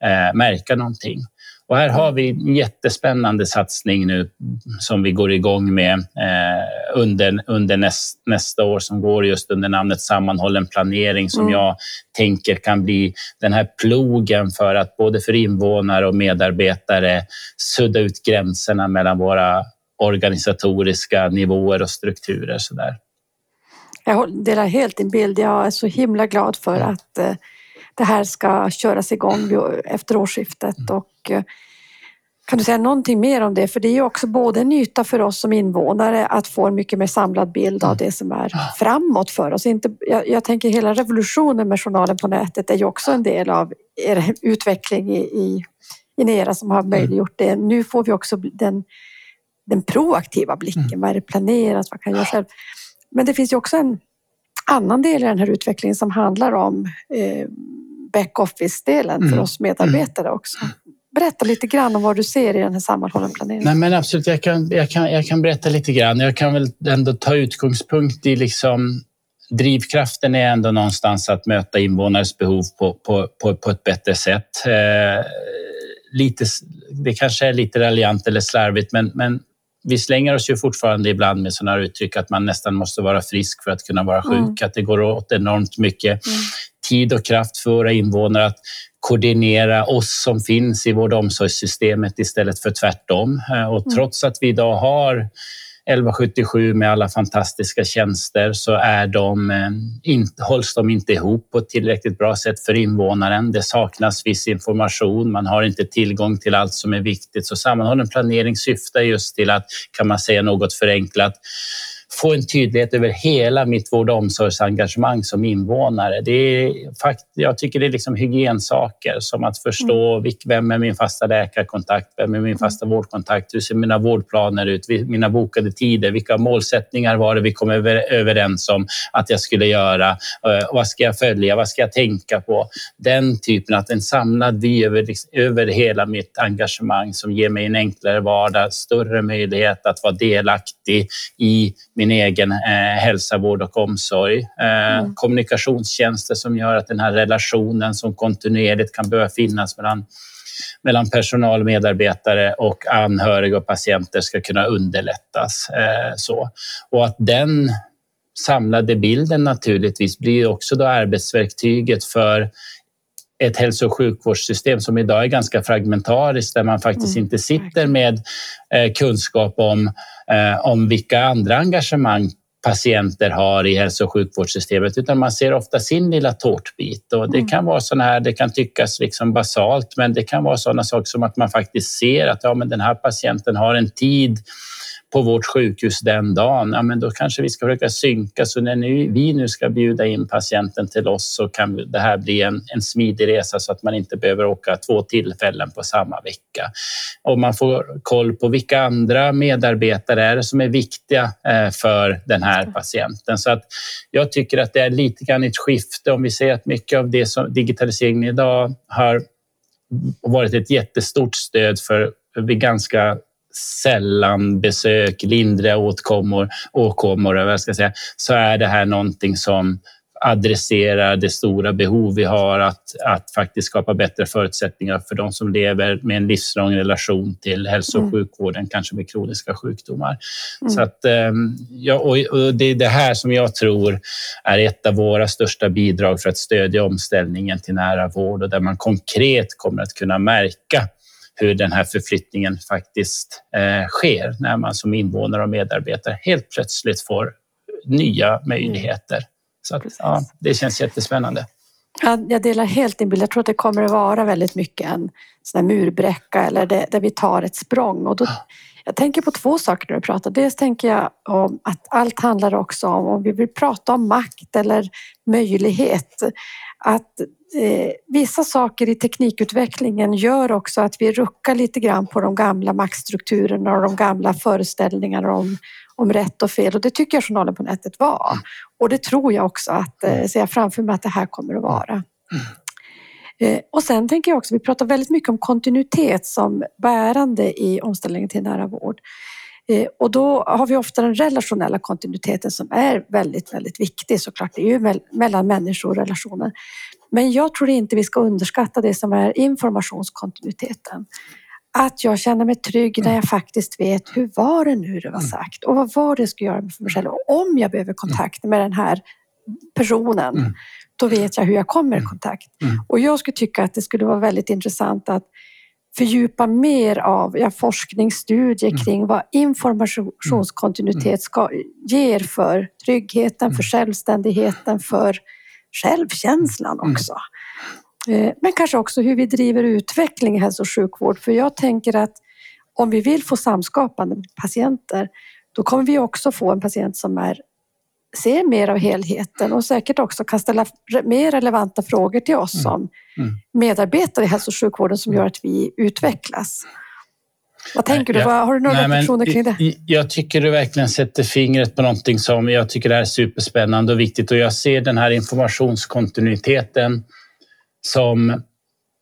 eh, märka någonting. Och här har vi en jättespännande satsning nu som vi går igång med eh, under, under näst, nästa år som går just under namnet sammanhållen planering som mm. jag tänker kan bli den här plogen för att både för invånare och medarbetare sudda ut gränserna mellan våra organisatoriska nivåer och strukturer. Så där. Jag delar helt din bild. Jag är så himla glad för mm. att eh, det här ska köras igång efter årsskiftet. Mm. Och, eh, Kan du säga någonting mer om det? För det är ju också både en yta för oss som invånare att få en mycket mer samlad bild av det som är framåt för oss. Inte, jag, jag tänker hela revolutionen med journalen på nätet är ju också en del av er utveckling i, i, i Nera som har möjliggjort det. Nu får vi också den, den proaktiva blicken. Vad är det planerat? Vad kan jag göra själv? Men det finns ju också en annan del i den här utvecklingen som handlar om eh, backoffice-delen för Mm. oss medarbetare också. Berätta lite grann om vad du ser i den här sammanhållna planeringen. Nej, men absolut, jag kan, jag, kan, jag kan berätta lite grann. Jag kan väl ändå ta utgångspunkt i liksom drivkraften är ändå någonstans att möta invånares behov på, på, på, på ett bättre sätt. Eh, lite, det kanske är lite raljant eller slarvigt, men, men vi slänger oss ju fortfarande ibland med sådana här uttryck att man nästan måste vara frisk för att kunna vara sjuk, Mm. att det går åt enormt mycket Mm. tid och kraft för våra invånare att koordinera oss som finns i vård och omsorgssystemet istället för tvärtom. Eh, Och Mm. trots att vi idag har 1177 med alla fantastiska tjänster så är de, eh, in, hålls de inte ihop på ett tillräckligt bra sätt för invånaren. Det saknas viss information, man har inte tillgång till allt som är viktigt. Så sammanhållen planering syftar just till att, kan man säga något förenklat, få en tydlighet över hela mitt vård och omsorgsengagemang som invånare. Det är, jag tycker det är liksom hygiensaker som att förstå vilk- vem är min fasta läkarkontakt, vem är min fasta vårdkontakt, hur ser mina vårdplaner ut, mina bokade tider, vilka målsättningar var det vi kom över, överens om att jag skulle göra, Eh, vad ska jag följa, vad ska jag tänka på? Den typen, att en samlad vy över, över hela mitt engagemang som ger mig en enklare vardag, större möjlighet att vara delaktig i min egen eh, hälsa, vård och omsorg. Eh, Mm. Kommunikationstjänster som gör att den här relationen som kontinuerligt kan behöva finnas mellan mellan personal, medarbetare och anhöriga och patienter ska kunna underlättas. Eh, så. Och att den samlade bilden naturligtvis blir också då arbetsverktyget för ett hälso och sjukvårdssystem som idag är ganska fragmentariskt där man faktiskt Mm, inte sitter med eh, kunskap om, eh, om vilka andra engagemang patienter har i hälso och sjukvårdssystemet utan man ser ofta sin lilla tårtbit. Och det Mm. kan vara såna här, det kan tyckas liksom basalt men det kan vara sådana saker som att man faktiskt ser att ja, men den här patienten har en tid på vårt sjukhus den dagen, ja, men då kanske vi ska försöka synka. Så när nu, vi nu ska bjuda in patienten till oss så kan det här bli en, en smidig resa så att man inte behöver åka två tillfällen på samma vecka. Och man får koll på vilka andra medarbetare är det som är viktiga eh, för den här patienten. Så att jag tycker att det är lite grann ett skifte om vi ser att mycket av det som digitaliseringen idag har varit ett jättestort stöd för vid ganska sällan besök, lindriga åtkommor, åkommor, vad jag ska säga, så är det här någonting som adresserar det stora behov vi har att, att faktiskt skapa bättre förutsättningar för de som lever med en livslång relation till hälso och Mm. sjukvården, kanske med kroniska sjukdomar. Mm. Så att, ehm, ja, och det är det här som jag tror är ett av våra största bidrag för att stödja omställningen till nära vård och där man konkret kommer att kunna märka hur den här förflyttningen faktiskt eh, sker när man som invånare och medarbetare helt plötsligt får nya möjligheter. Så att, ja, det känns jättespännande. Ja, jag delar helt din bild. Jag tror att det kommer att vara väldigt mycket en sån murbräcka eller det, där vi tar ett språng. Och då, jag tänker på två saker när du pratar. Dels tänker jag om att allt handlar också om, om vi vill prata om makt eller möjlighet, att eh, vissa saker i teknikutvecklingen gör också att vi ruckar lite grann på de gamla maktstrukturerna och de gamla föreställningarna om, om rätt och fel. Och det tycker jag journalen på nätet var. Och det tror jag också att, eh, ser jag framför mig att det här kommer att vara. Eh, Och sen tänker jag också, vi pratar väldigt mycket om kontinuitet som bärande i omställningen till nära vård. Eh, Och då har vi ofta den relationella kontinuiteten som är väldigt, väldigt viktig såklart. Det är ju mell- mellan människor och relationer. Men jag tror inte vi ska underskatta det som är informationskontinuiteten. Att jag känner mig trygg när jag faktiskt vet hur var det nu det var sagt och vad var det jag ska göra för mig själv. Och om jag behöver kontakt med den här personen, Mm. då vet jag hur jag kommer i kontakt. Mm. Och jag skulle tycka att det skulle vara väldigt intressant att fördjupa mer av ja, forskningsstudier Mm. kring vad informationskontinuitet ska, ger för tryggheten, Mm. för självständigheten, för självkänslan Mm. också. Eh, Men kanske också hur vi driver utveckling i hälso och sjukvård. För jag tänker att om vi vill få samskapande patienter, då kommer vi också få en patient som är, ser mer av helheten och säkert också kan ställa mer relevanta frågor till oss mm. som mm. medarbetare i hälso och sjukvården som gör att vi utvecklas. Vad tänker du? Ja, har du några nej, reflektioner kring det? Jag tycker du verkligen sätter fingret på någonting som jag tycker är superspännande och viktigt och jag ser den här informationskontinuiteten som,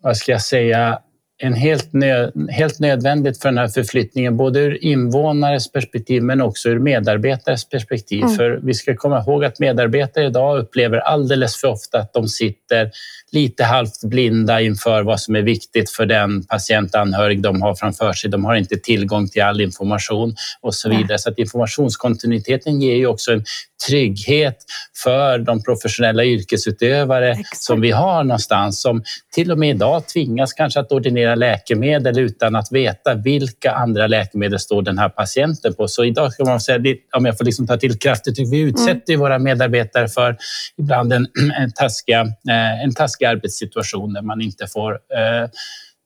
vad ska jag säga, en helt, nö, helt nödvändigt för den här förflyttningen, både ur invånares perspektiv men också ur medarbetares perspektiv. Mm. För vi ska komma ihåg att medarbetare idag upplever alldeles för ofta att de sitter lite halvt blinda inför vad som är viktigt för den patientanhörig de har framför sig. De har inte tillgång till all information och så vidare. Så att informationskontinuiteten ger ju också en trygghet för de professionella yrkesutövare Exakt. som vi har någonstans som till och med idag tvingas kanske att ordinera läkemedel utan att veta vilka andra läkemedel står den här patienten på. Så idag ska man säga, om jag får liksom ta till kraftigt, vi utsätter mm. våra medarbetare för ibland en, *clears throat* en, taskiga, eh, en taskig arbetssituation där man inte får eh,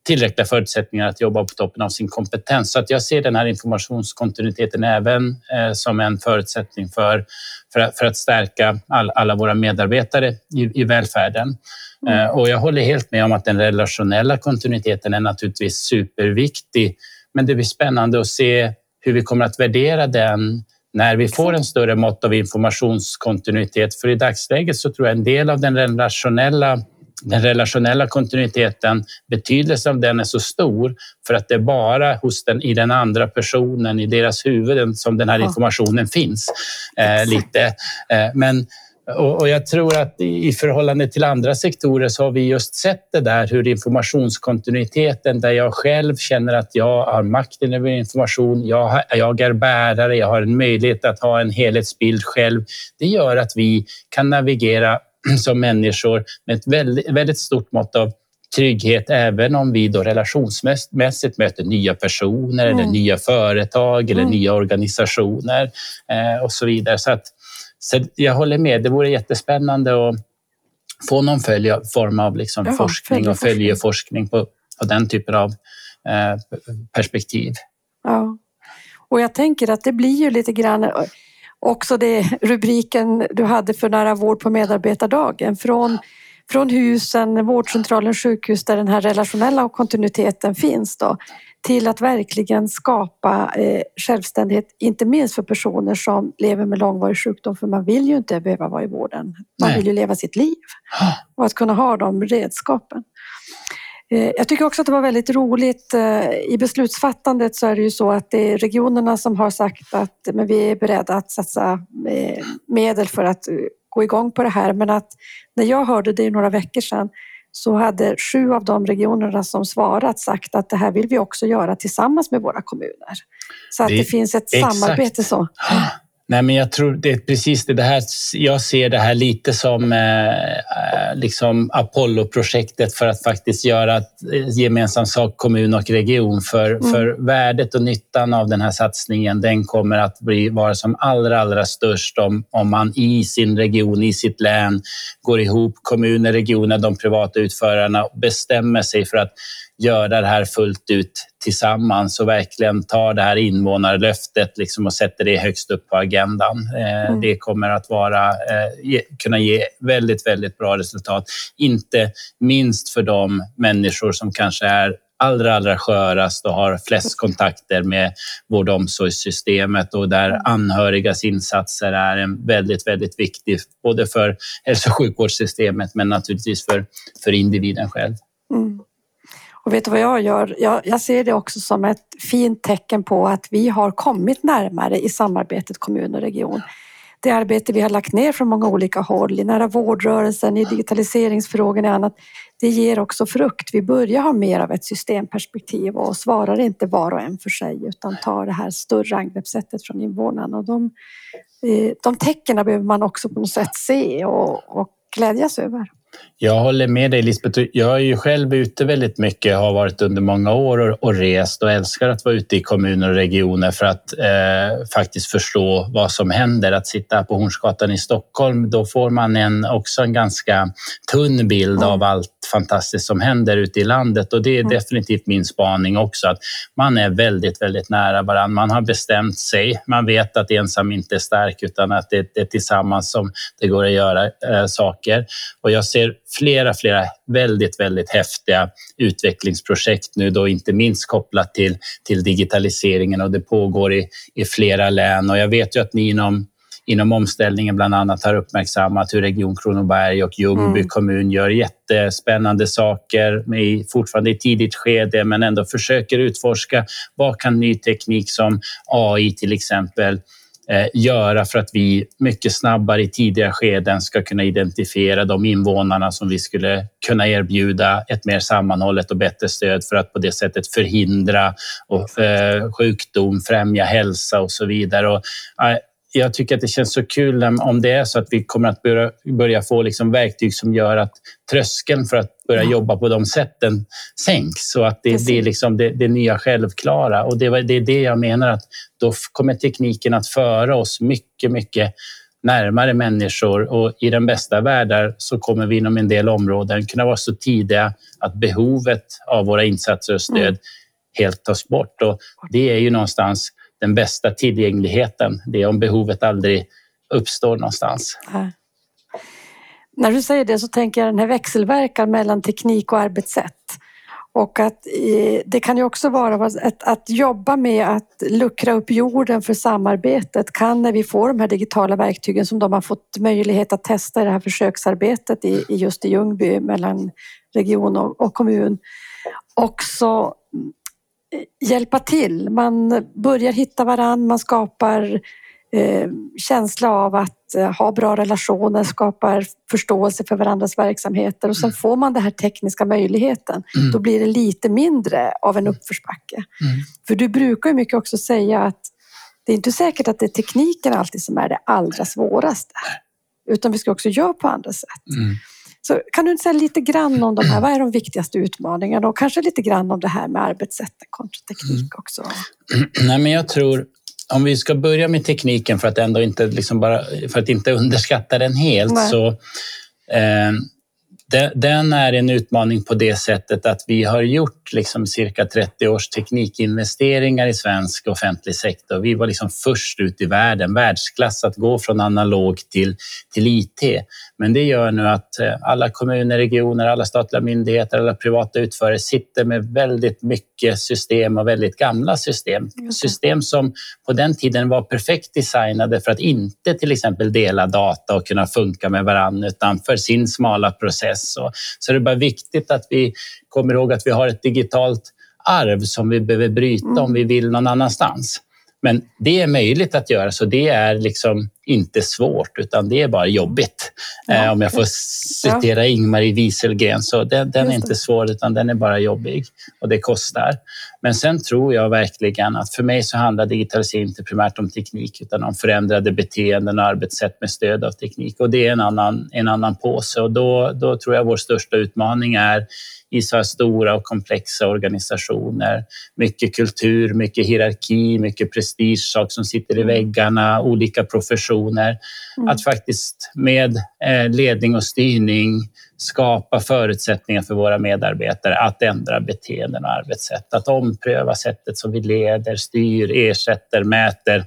tillräckliga förutsättningar att jobba på toppen av sin kompetens. Så att jag ser den här informationskontinuiteten även eh, som en förutsättning för, för, att, för att stärka all, alla våra medarbetare i, i välfärden. Mm. Eh, och jag håller helt med om att den relationella kontinuiteten är naturligtvis superviktig. Men det blir spännande att se hur vi kommer att värdera den när vi får en större mått av informationskontinuitet. För i dagsläget så tror jag en del av den relationella den relationella kontinuiteten, betydelsen av den är så stor för att det är bara hos den, i den andra personen, i deras huvuden som den här informationen finns. Eh, lite. Eh, men och, och, jag tror att i förhållande till andra sektorer så har vi just sett det där hur informationskontinuiteten där jag själv känner att jag har makten över information, jag, jag är bärare, jag har en möjlighet att ha en helhetsbild själv. Det gör att vi kan navigera *clears throat* som människor med ett väldigt, väldigt stort mått av trygghet även om vi då relationsmässigt möter nya personer mm. eller nya företag eller mm. nya organisationer eh, och så vidare. Så, att, så jag håller med, det vore jättespännande att få någon följ, form av liksom ja, forskning och följeforskning på, på den typen av eh, perspektiv. Ja, och jag tänker att det blir ju lite grann också det rubriken du hade för nära vård på medarbetardagen. Från, från husen, vårdcentralen, sjukhus där den här relationella kontinuiteten finns då, till att verkligen skapa eh, självständighet, inte minst för personer som lever med långvarig sjukdom, för man vill ju inte behöva vara i vården. Man Nej. vill ju leva sitt liv och att kunna ha de redskapen. Eh, jag tycker också att det var väldigt roligt. Eh, I beslutsfattandet så är det ju så att det är regionerna som har sagt att men vi är beredda att satsa eh, medel för att gå igång på det här. Men att när jag hörde det några veckor sedan så hade sju av de regionerna som svarat sagt att det här vill vi också göra tillsammans med våra kommuner. Så att det, det finns ett exakt. samarbete så. *gasps* Nej, men jag tror det är precis det här. Jag ser det här lite som eh, eh liksom Apollo-projektet för att faktiskt göra eh, gemensam sak kommun och region. För, mm. för värdet och nyttan av den här satsningen, den kommer att bli, vara som allra, allra störst om, om man i sin region, i sitt län går ihop, kommuner, regioner, de privata utförarna bestämmer sig för att göra det här fullt ut tillsammans och verkligen tar det här invånarlöftet liksom och sätter det högst upp på agendan. Eh, mm. Det kommer att vara, eh, kunna ge väldigt, väldigt bra resultat. Inte minst för de människor som kanske är allra, allra skörast och har flest kontakter med vård och omsorgssystemet och där mm. anhörigas insatser är en väldigt, väldigt viktig, både för hälso och sjukvårdssystemet men naturligtvis för, för individen själv. Mm. Och vet du vad jag gör? Jag, jag, ser det också som ett fint tecken på att vi har kommit närmare i samarbetet kommun och region. Det arbete vi har lagt ner från många olika håll, i nära vårdrörelsen, i digitaliseringsfrågorna och annat, det ger också frukt. Vi börjar ha mer av ett systemperspektiv och svarar inte var och en för sig utan tar det här större angreppssättet från invånarna. Och de, eh, de tecknen behöver man också på något sätt se och, och glädjas över. Jag håller med dig Lisbeth. Jag är ju själv ute väldigt mycket, har varit under många år och rest och älskar att vara ute i kommuner och regioner för att eh, faktiskt förstå vad som händer. Att sitta på Hornsgatan i Stockholm, då får man en, också en ganska tunn bild mm. av allt fantastiskt som händer ute i landet och det är mm. definitivt min spaning också att man är väldigt, väldigt nära varandra. Man har bestämt sig. Man vet att ensam inte är stark utan att det är tillsammans som det går att göra eh, saker. Och jag ser flera, flera väldigt, väldigt häftiga utvecklingsprojekt nu då inte minst kopplat till, till digitaliseringen och det pågår i, i flera län och jag vet ju att ni inom inom omställningen bland annat har uppmärksammat hur Region Kronoberg och Ljungby mm. kommun gör jättespännande saker, med, fortfarande i tidigt skede, men ändå försöker utforska vad kan ny teknik som AI till exempel Eh, göra för att vi mycket snabbare i tidiga skeden ska kunna identifiera de invånarna som vi skulle kunna erbjuda ett mer sammanhållet och bättre stöd för att på det sättet förhindra och, eh, sjukdom, främja hälsa och så vidare. Och, eh, jag tycker att det känns så kul om det är så att vi kommer att börja, börja få liksom verktyg som gör att tröskeln för att börja ja. jobba på de sätten sänks så att det, det är liksom det, det, nya självklara. Och det, det är det jag menar att då kommer tekniken att föra oss mycket, mycket närmare människor och i den bästa världar så kommer vi inom en del områden kunna vara så tidiga att behovet av våra insatser och stöd mm. helt tas bort. Och det är ju någonstans den bästa tillgängligheten. Det är om behovet aldrig uppstår någonstans. Ja. När du säger det så tänker jag den här växelverkan mellan teknik och arbetssätt. Och att det kan ju också vara att, att jobba med att luckra upp jorden för samarbetet kan när vi får de här digitala verktygen som de har fått möjlighet att testa i det här försöksarbetet i, just i Ljungby mellan region och, och kommun också hjälpa till. Man börjar hitta varann, man skapar eh, känsla av att eh, ha bra relationer, skapar förståelse för varandras verksamheter och sen mm. får man den här tekniska möjligheten. Mm. Då blir det lite mindre av en uppförsbacke. Mm. För du brukar ju mycket också säga att det är inte säkert att det är tekniken alltid som är det allra svåraste. Utan vi ska också göra på andra sätt. Mm. Så kan du säga lite grann om de här, vad är de viktigaste utmaningarna och kanske lite grann om det här med arbetssättet kontra teknik mm. också? *clears throat* Nej, men jag tror om vi ska börja med tekniken för att ändå inte liksom bara för att inte *laughs* underskatta den helt Nej. så eh, den är en utmaning på det sättet att vi har gjort liksom cirka 30 års teknikinvesteringar i svensk offentlig sektor. Vi var liksom först ut i världen, världsklass att gå från analog till, till IT. Men det gör nu att eh, alla kommuner, regioner, alla statliga myndigheter, alla privata utförare sitter med väldigt mycket system och väldigt gamla system. System som på den tiden var perfekt designade för att inte till exempel dela data och kunna funka med varandra utan för sin smala process. Så det är bara viktigt att vi kommer ihåg att vi har ett digitalt arv som vi behöver bryta om vi vill någon annanstans. Men det är möjligt att göra, så det är liksom inte svårt, utan det är bara jobbigt. Ja. Eh, om jag får citera ja. Ingmarie Wieselgren, så den, den är inte svår, utan den är bara jobbig och det kostar. Men sen tror jag verkligen att för mig så handlar digitalisering inte primärt om teknik, utan om förändrade beteenden och arbetssätt med stöd av teknik. Och det är en annan, en annan påse och då, då tror jag vår största utmaning är i så här stora och komplexa organisationer. Mycket kultur, mycket hierarki, mycket prestige, saker som sitter i mm. väggarna, olika professioner. Mm. Att faktiskt med eh, ledning och styrning skapa förutsättningar för våra medarbetare att ändra beteenden och arbetssätt. Att ompröva sättet som vi leder, styr, ersätter, mäter,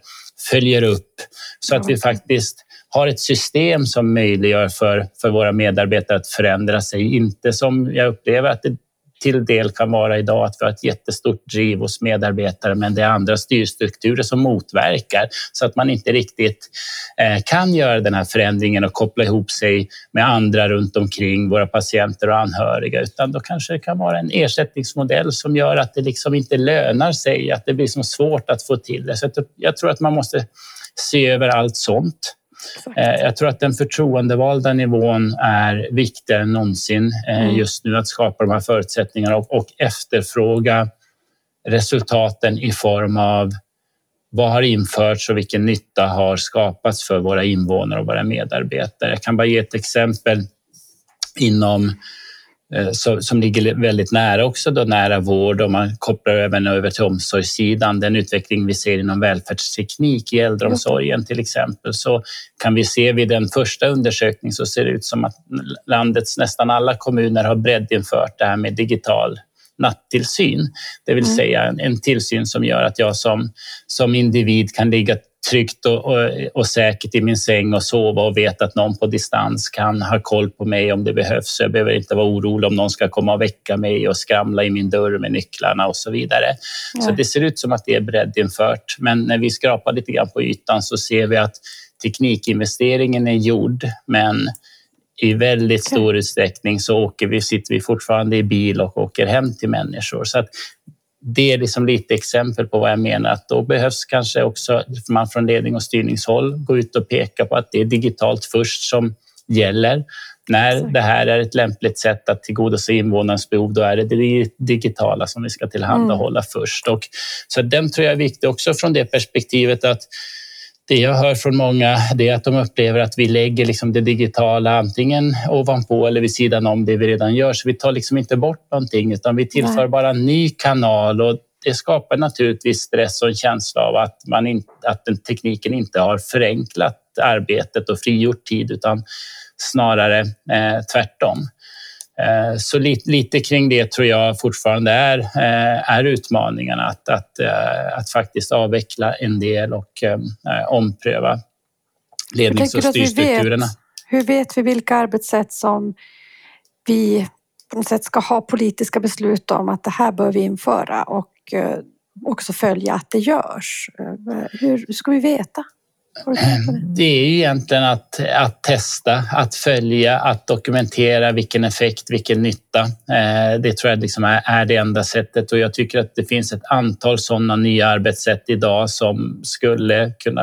följer upp så att vi faktiskt har ett system som möjliggör för, för våra medarbetare att förändra sig. Inte som jag upplever att det till del kan vara idag att vi har ett jättestort driv hos medarbetare men det är andra styrstrukturer som motverkar så att man inte riktigt eh, kan göra den här förändringen och koppla ihop sig med andra runt omkring våra patienter och anhöriga utan då kanske det kan vara en ersättningsmodell som gör att det liksom inte lönar sig, att det blir som svårt att få till det. Så jag tror att man måste se över allt sånt. Eh, jag tror att den förtroendevalda nivån är viktigare än någonsin eh, mm. just nu att skapa de här förutsättningarna och, och efterfråga resultaten i form av vad har införts och vilken nytta har skapats för våra invånare och våra medarbetare. Jag kan bara ge ett exempel. inom Eh, som ligger väldigt nära också, då, nära vård och man kopplar även över till omsorgssidan. Den utveckling vi ser inom välfärdsteknik i äldreomsorgen till exempel så kan vi se vid den första undersökningen så ser det ut som att landets nästan alla kommuner har breddinfört det här med digital nattillsyn. Det vill mm. säga en, en tillsyn som gör att jag som, som individ kan ligga tryggt och, och, och, säkert i min säng och sova och veta att någon på distans kan ha koll på mig om det behövs. Jag behöver inte vara orolig om någon ska komma och väcka mig och skramla i min dörr med nycklarna och så vidare. Ja. Så det ser ut som att det är breddinfört. Men när vi skrapar lite grann på ytan så ser vi att teknikinvesteringen är gjord, men i väldigt stor utsträckning så åker vi, sitter vi fortfarande i bil och åker hem till människor. Så att det är liksom lite exempel på vad jag menar. Att då behövs kanske också man från ledning och styrningshåll gå ut och peka på att det är digitalt först som gäller. När det här är ett lämpligt sätt att tillgodose invånarnas behov, då är det det digitala som vi ska tillhandahålla mm. först. Och, så den tror jag är viktig också från det perspektivet att det jag hör från många är att de upplever att vi lägger liksom det digitala antingen ovanpå eller vid sidan om det vi redan gör. Så vi tar liksom inte bort någonting utan vi tillför Nej. bara en ny kanal och det skapar naturligtvis stress och en känsla av att, man in, att den tekniken inte har förenklat arbetet och frigjort tid utan snarare eh, tvärtom. Eh, så lite, lite kring det tror jag fortfarande är, eh, är utmaningarna att, att, eh, att faktiskt avveckla en del och ompröva lednings och styrstrukturerna. Hur vet vi vilka arbetssätt som vi på något sätt ska ha politiska beslut om att det här bör vi införa och också följa att det görs? Hur ska vi veta? Det är ju egentligen att, att testa, att följa, att dokumentera vilken effekt, vilken nytta. Eh, det tror jag liksom är, är det enda sättet och jag tycker att det finns ett antal sådana nya arbetssätt idag som skulle kunna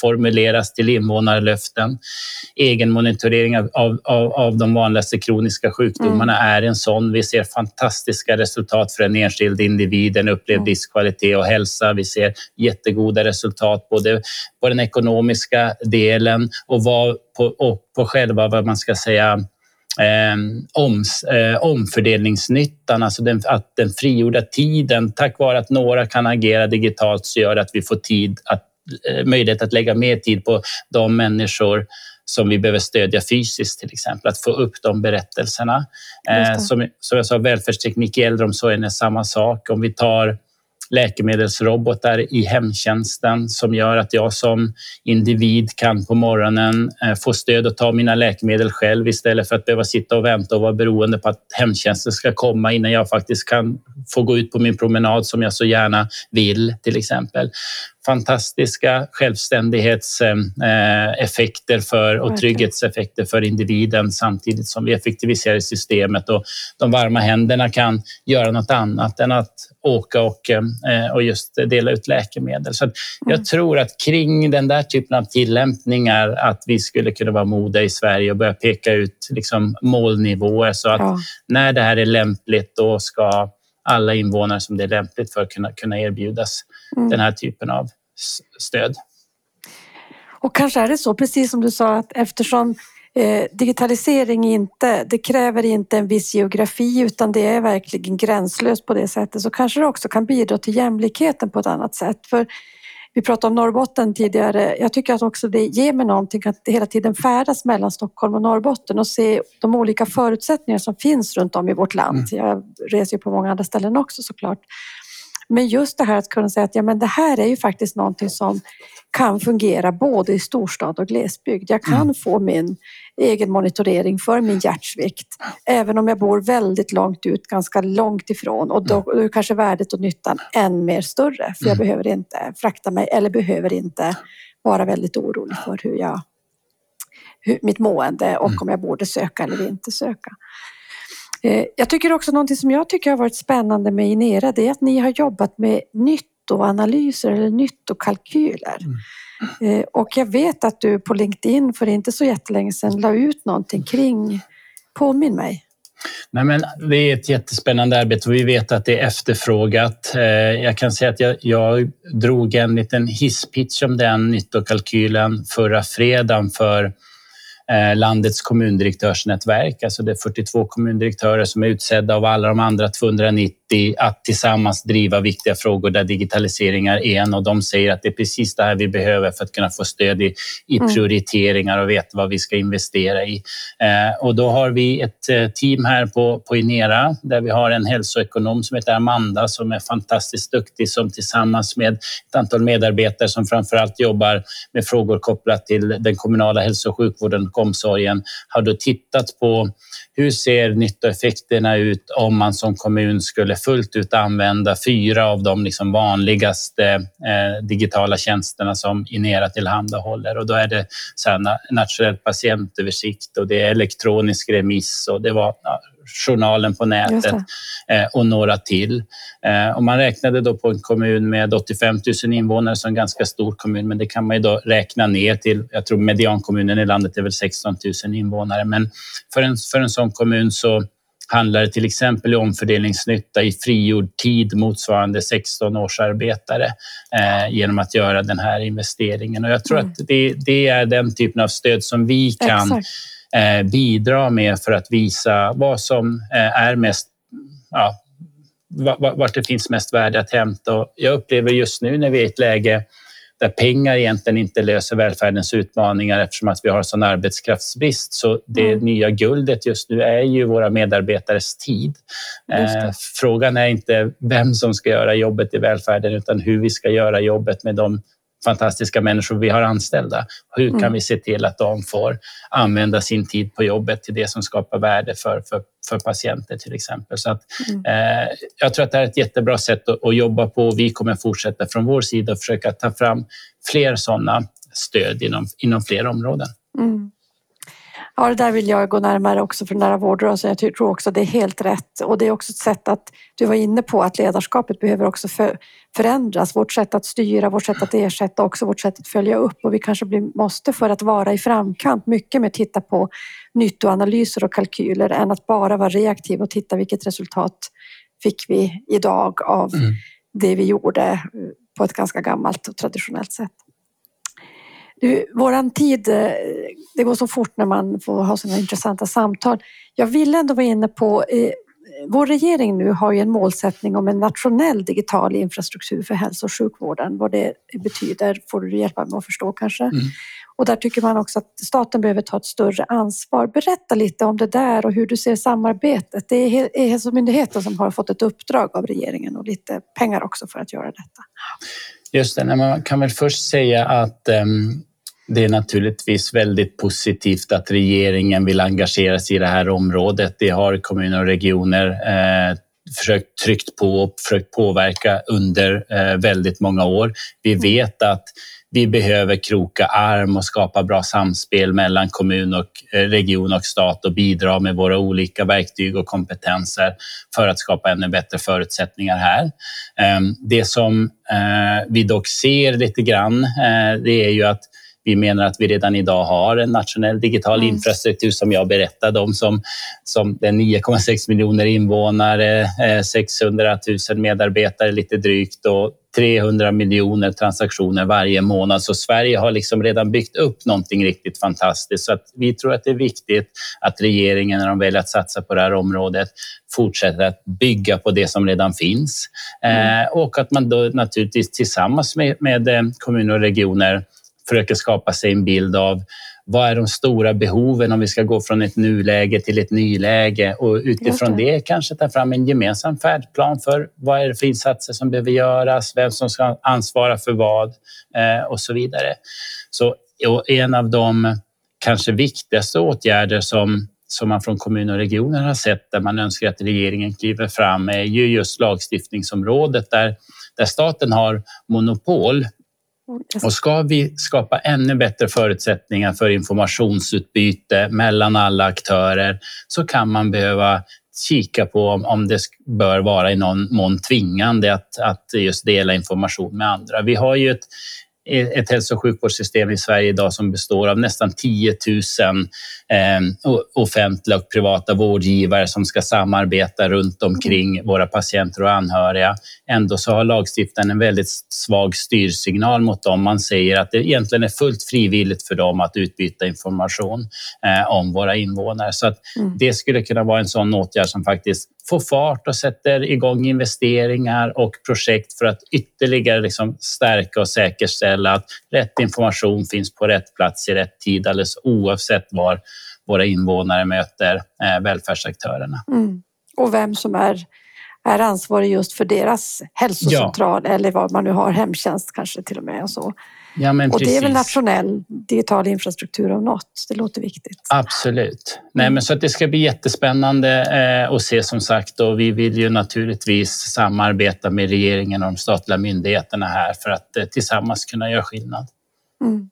formuleras till invånarlöften. Egenmonitorering av, av, av de vanligaste kroniska sjukdomarna mm. är en sån. Vi ser fantastiska resultat för en enskild individ, en upplevd livskvalitet och hälsa. Vi ser jättegoda resultat både på den ekonomiska ekonomiska delen och, vad på, och på själva vad man ska säga eh, oms, eh, omfördelningsnyttan, alltså den, att den frigjorda tiden, tack vare att några kan agera digitalt så gör att vi får tid att, eh, möjlighet att lägga mer tid på de människor som vi behöver stödja fysiskt till exempel, att få upp de berättelserna. Eh, som, som jag sa, välfärdsteknik i äldreomsorgen är samma sak. Om vi tar läkemedelsrobotar i hemtjänsten som gör att jag som individ kan på morgonen eh, få stöd att ta mina läkemedel själv istället för att behöva sitta och vänta och vara beroende på att hemtjänsten ska komma innan jag faktiskt kan få gå ut på min promenad som jag så gärna vill till exempel fantastiska självständighetseffekter för, och trygghetseffekter för individen samtidigt som vi effektiviserar systemet och de varma händerna kan göra något annat än att åka och, eh, och just dela ut läkemedel. Så jag mm. tror att kring den där typen av tillämpningar att vi skulle kunna vara modiga i Sverige och börja peka ut liksom målnivåer så att ja. när det här är lämpligt då ska alla invånare som det är lämpligt för kunna, kunna erbjudas mm. den här typen av stöd. Och kanske är det så, precis som du sa, att eftersom eh, digitalisering inte, det kräver inte en viss geografi utan det är verkligen gränslöst på det sättet så kanske det också kan bidra till jämlikheten på ett annat sätt. För vi pratade om Norrbotten tidigare. Jag tycker att också det ger mig någonting att hela tiden färdas mellan Stockholm och Norrbotten och se de olika förutsättningar som finns runt om i vårt land. Mm. Jag reser ju på många andra ställen också såklart. Men just det här att kunna säga att ja, men det här är ju faktiskt någonting som kan fungera både i storstad och glesbygd. Jag kan mm. få min egen monitorering för min hjärtsvikt även om jag bor väldigt långt ut, ganska långt ifrån och då är kanske värdet och nyttan än mer större för jag mm. behöver inte frakta mig eller behöver inte vara väldigt orolig för hur jag hur, mitt mående och mm. om jag borde söka eller inte söka. Eh, jag tycker också någonting som jag tycker har varit spännande med Inera det är att ni har jobbat med nyttoanalyser eller nyttokalkyler. Mm. Eh, och jag vet att du på LinkedIn för inte så jättelänge sedan la ut någonting kring, påminn mig. Nej, men det är ett jättespännande arbete och vi vet att det är efterfrågat. Eh, jag kan säga att jag, jag drog en liten hisspitch om den nyttokalkylen förra fredagen för landets kommundirektörsnätverk, alltså det är 42 kommundirektörer som är utsedda av alla de andra 290 att tillsammans driva viktiga frågor där digitalisering är en och de säger att det är precis det här vi behöver för att kunna få stöd i, i mm. prioriteringar och veta vad vi ska investera i. Eh, och då har vi ett eh, team här på, på Inera där vi har en hälsoekonom som heter Amanda som är fantastiskt duktig som tillsammans med ett antal medarbetare som framför allt jobbar med frågor kopplat till den kommunala hälso och sjukvården och omsorgen har då tittat på hur ser nyttoeffekterna ut om man som kommun skulle fullt ut använda fyra av de liksom vanligaste eh, digitala tjänsterna som Inera tillhandahåller? Och då är det så här, nationell patientöversikt och det är elektronisk remiss och det var journalen på nätet eh, och några till. Eh, och man räknade då på en kommun med 85 000 invånare, så en ganska stor kommun, men det kan man ju då räkna ner till, jag tror mediankommunen i landet är väl 16 000 invånare, men för en, för en sån kommun så handlar det till exempel i omfördelningsnytta i frigjord tid motsvarande 16 årsarbetare eh, genom att göra den här investeringen. Och jag tror mm. att det, det, är den typen av stöd som vi kan Exakt bidra med för att visa vad som eh, är mest ja, vart det finns mest värde att hämta. jag upplever just nu när vi är i ett läge där pengar egentligen inte löser välfärdens utmaningar eftersom att vi har sån arbetskraftsbrist. Så det mm. nya guldet just nu är ju våra medarbetares tid. Eh, frågan är inte vem som ska göra jobbet i välfärden utan hur vi ska göra jobbet med de fantastiska människor vi har anställda. Hur kan mm. vi se till att de får använda sin tid på jobbet till det som skapar värde för, för, för patienter till exempel. Så att, mm. eh, jag tror att det är ett jättebra sätt att, att jobba på. Vi kommer fortsätta från vår sida och försöka ta fram fler sådana stöd inom, inom fler områden. Mm. Ja, det där vill jag gå närmare också för nära vårdrörelsen. Jag tror också det är helt rätt och det är också ett sätt att du var inne på att ledarskapet behöver också för, förändras. Vårt sätt att styra, vårt sätt att ersätta, också vårt sätt att följa upp och vi kanske blir, måste för att vara i framkant mycket med att titta på nyttoanalyser och kalkyler än att bara vara reaktiv och titta vilket resultat fick vi idag av mm. det vi gjorde på ett ganska gammalt och traditionellt sätt. Du, våran tid, eh, det går så fort när man får ha sådana intressanta samtal. Jag vill ändå vara inne på eh, vår regering nu har ju en målsättning om en nationell digital infrastruktur för hälso och sjukvården. Vad det betyder får du hjälpa mig att förstå kanske. Mm. Och där tycker man också att staten behöver ta ett större ansvar. Berätta lite om det där och hur du ser samarbetet. Det är Hälsomyndigheten som har fått ett uppdrag av regeringen och lite pengar också för att göra detta. Just det, man kan väl först säga att um, det är naturligtvis väldigt positivt att regeringen vill engagera sig i det här området. Det har kommuner och regioner eh, försökt tryckt på och försökt påverka under eh, väldigt många år. Vi mm. vet att vi behöver kroka arm och skapa bra samspel mellan kommun och eh, region och stat och bidra med våra olika verktyg och kompetenser för att skapa ännu bättre förutsättningar här. Ehm, det som eh, vi dock ser lite grann, eh, det är ju att vi menar att vi redan idag har en nationell digital mm. infrastruktur som jag berättade om som, som den 9,6 miljoner invånare, 600 000 medarbetare lite drygt och 300 miljoner transaktioner varje månad. Så Sverige har liksom redan byggt upp någonting riktigt fantastiskt. Så vi tror att det är viktigt att regeringen när de väljer att satsa på det här området fortsätter att bygga på det som redan finns. Mm. Eh, och att man då naturligtvis tillsammans med, med eh, kommuner och regioner försöker skapa sig en bild av vad är de stora behoven om vi ska gå från ett nuläge till ett nyläge och utifrån det. kanske ta fram en gemensam färdplan för vad är det för insatser som behöver göras, vem som ska ansvara för vad eh, och så vidare. Så en av de kanske viktigaste åtgärder som som man från kommuner och regioner har sett där man önskar att regeringen kliver fram är ju just lagstiftningsområdet där, där staten har monopol och ska vi skapa ännu bättre förutsättningar för informationsutbyte mellan alla aktörer så kan man behöva kika på om, det bör vara i någon mån tvingande att, att just dela information med andra. Vi har ju ett ett hälso och sjukvårdssystem i Sverige idag som består av nästan 10 000 eh, offentliga och privata vårdgivare som ska samarbeta runt omkring våra patienter och anhöriga. Ändå så har lagstiftaren en väldigt svag styrsignal mot dem. Man säger att det egentligen är fullt frivilligt för dem att utbyta information eh, om våra invånare. Så att mm. det skulle kunna vara en sån åtgärd som faktiskt får fart och sätter igång investeringar och projekt för att ytterligare liksom stärka och säkerställa att rätt information finns på rätt plats i rätt tid alldeles oavsett var våra invånare möter eh, välfärdsaktörerna. Mm. Och vem som är, är ansvarig just för deras hälsocentral ja. eller vad man nu har, hemtjänst kanske till och med. Och så. Ja, men och precis. det är väl nationell digital infrastruktur om något. Det låter viktigt. Absolut. Nej, men så att det ska bli jättespännande eh, att se som sagt och vi vill ju naturligtvis samarbeta med regeringen och de statliga myndigheterna här för att eh, tillsammans kunna göra skillnad. Mm.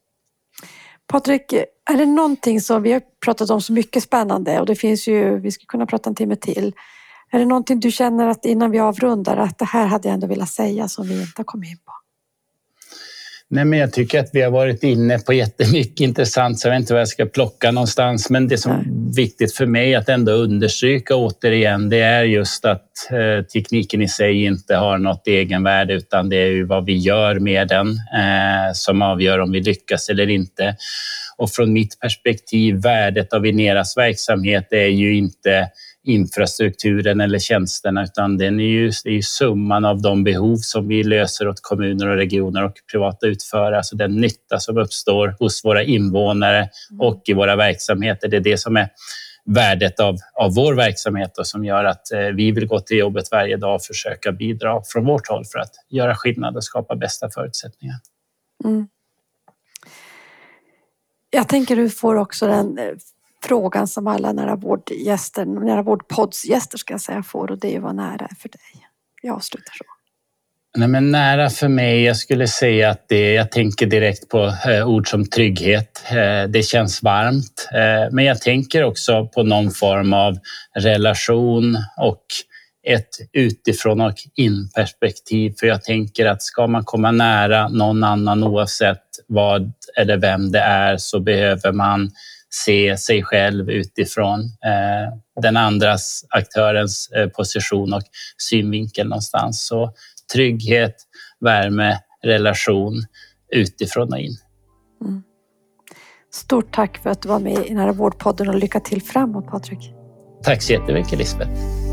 Patrik, är det någonting som vi har pratat om så mycket spännande och det finns ju, vi skulle kunna prata en timme till. Är det någonting du känner att innan vi avrundar att det här hade jag ändå velat säga som vi inte har kommit in på? Nej, men jag tycker att vi har varit inne på jättemycket intressant, så jag vet inte vad jag ska plocka någonstans. Men det som är viktigt för mig att ändå understryka återigen, det är just att eh, tekniken i sig inte har något egenvärde, utan det är ju vad vi gör med den eh, som avgör om vi lyckas eller inte. Och från mitt perspektiv, värdet av Ineras verksamhet är ju inte infrastrukturen eller tjänsterna utan den är ju, det är ju summan av de behov som vi löser åt kommuner och regioner och privata utförare. Alltså den nytta som uppstår hos våra invånare mm. och i våra verksamheter. Det är det som är värdet av, av vår verksamhet och som gör att eh, vi vill gå till jobbet varje dag och försöka bidra från vårt håll för att göra skillnad och skapa bästa förutsättningar. Mm. Jag tänker du får också den eh, frågan som alla nära vårdgäster, nära vårdpoddsgäster ska jag säga får och det är vad nära är för dig. Jag avslutar så. Nej, men nära för mig, jag skulle säga att det, jag tänker direkt på eh, ord som trygghet. Eh, det känns varmt, eh, men jag tänker också på någon form av relation och ett utifrån och in perspektiv. För jag tänker att ska man komma nära någon annan oavsett vad eller vem det är så behöver man se sig själv utifrån eh, den andras aktörens eh, position och synvinkel någonstans. Så trygghet, värme, relation utifrån och in. Mm. Stort tack för att du var med i Nära vårdpodden och lycka till framåt Patrik. Tack så jättemycket Lisbeth.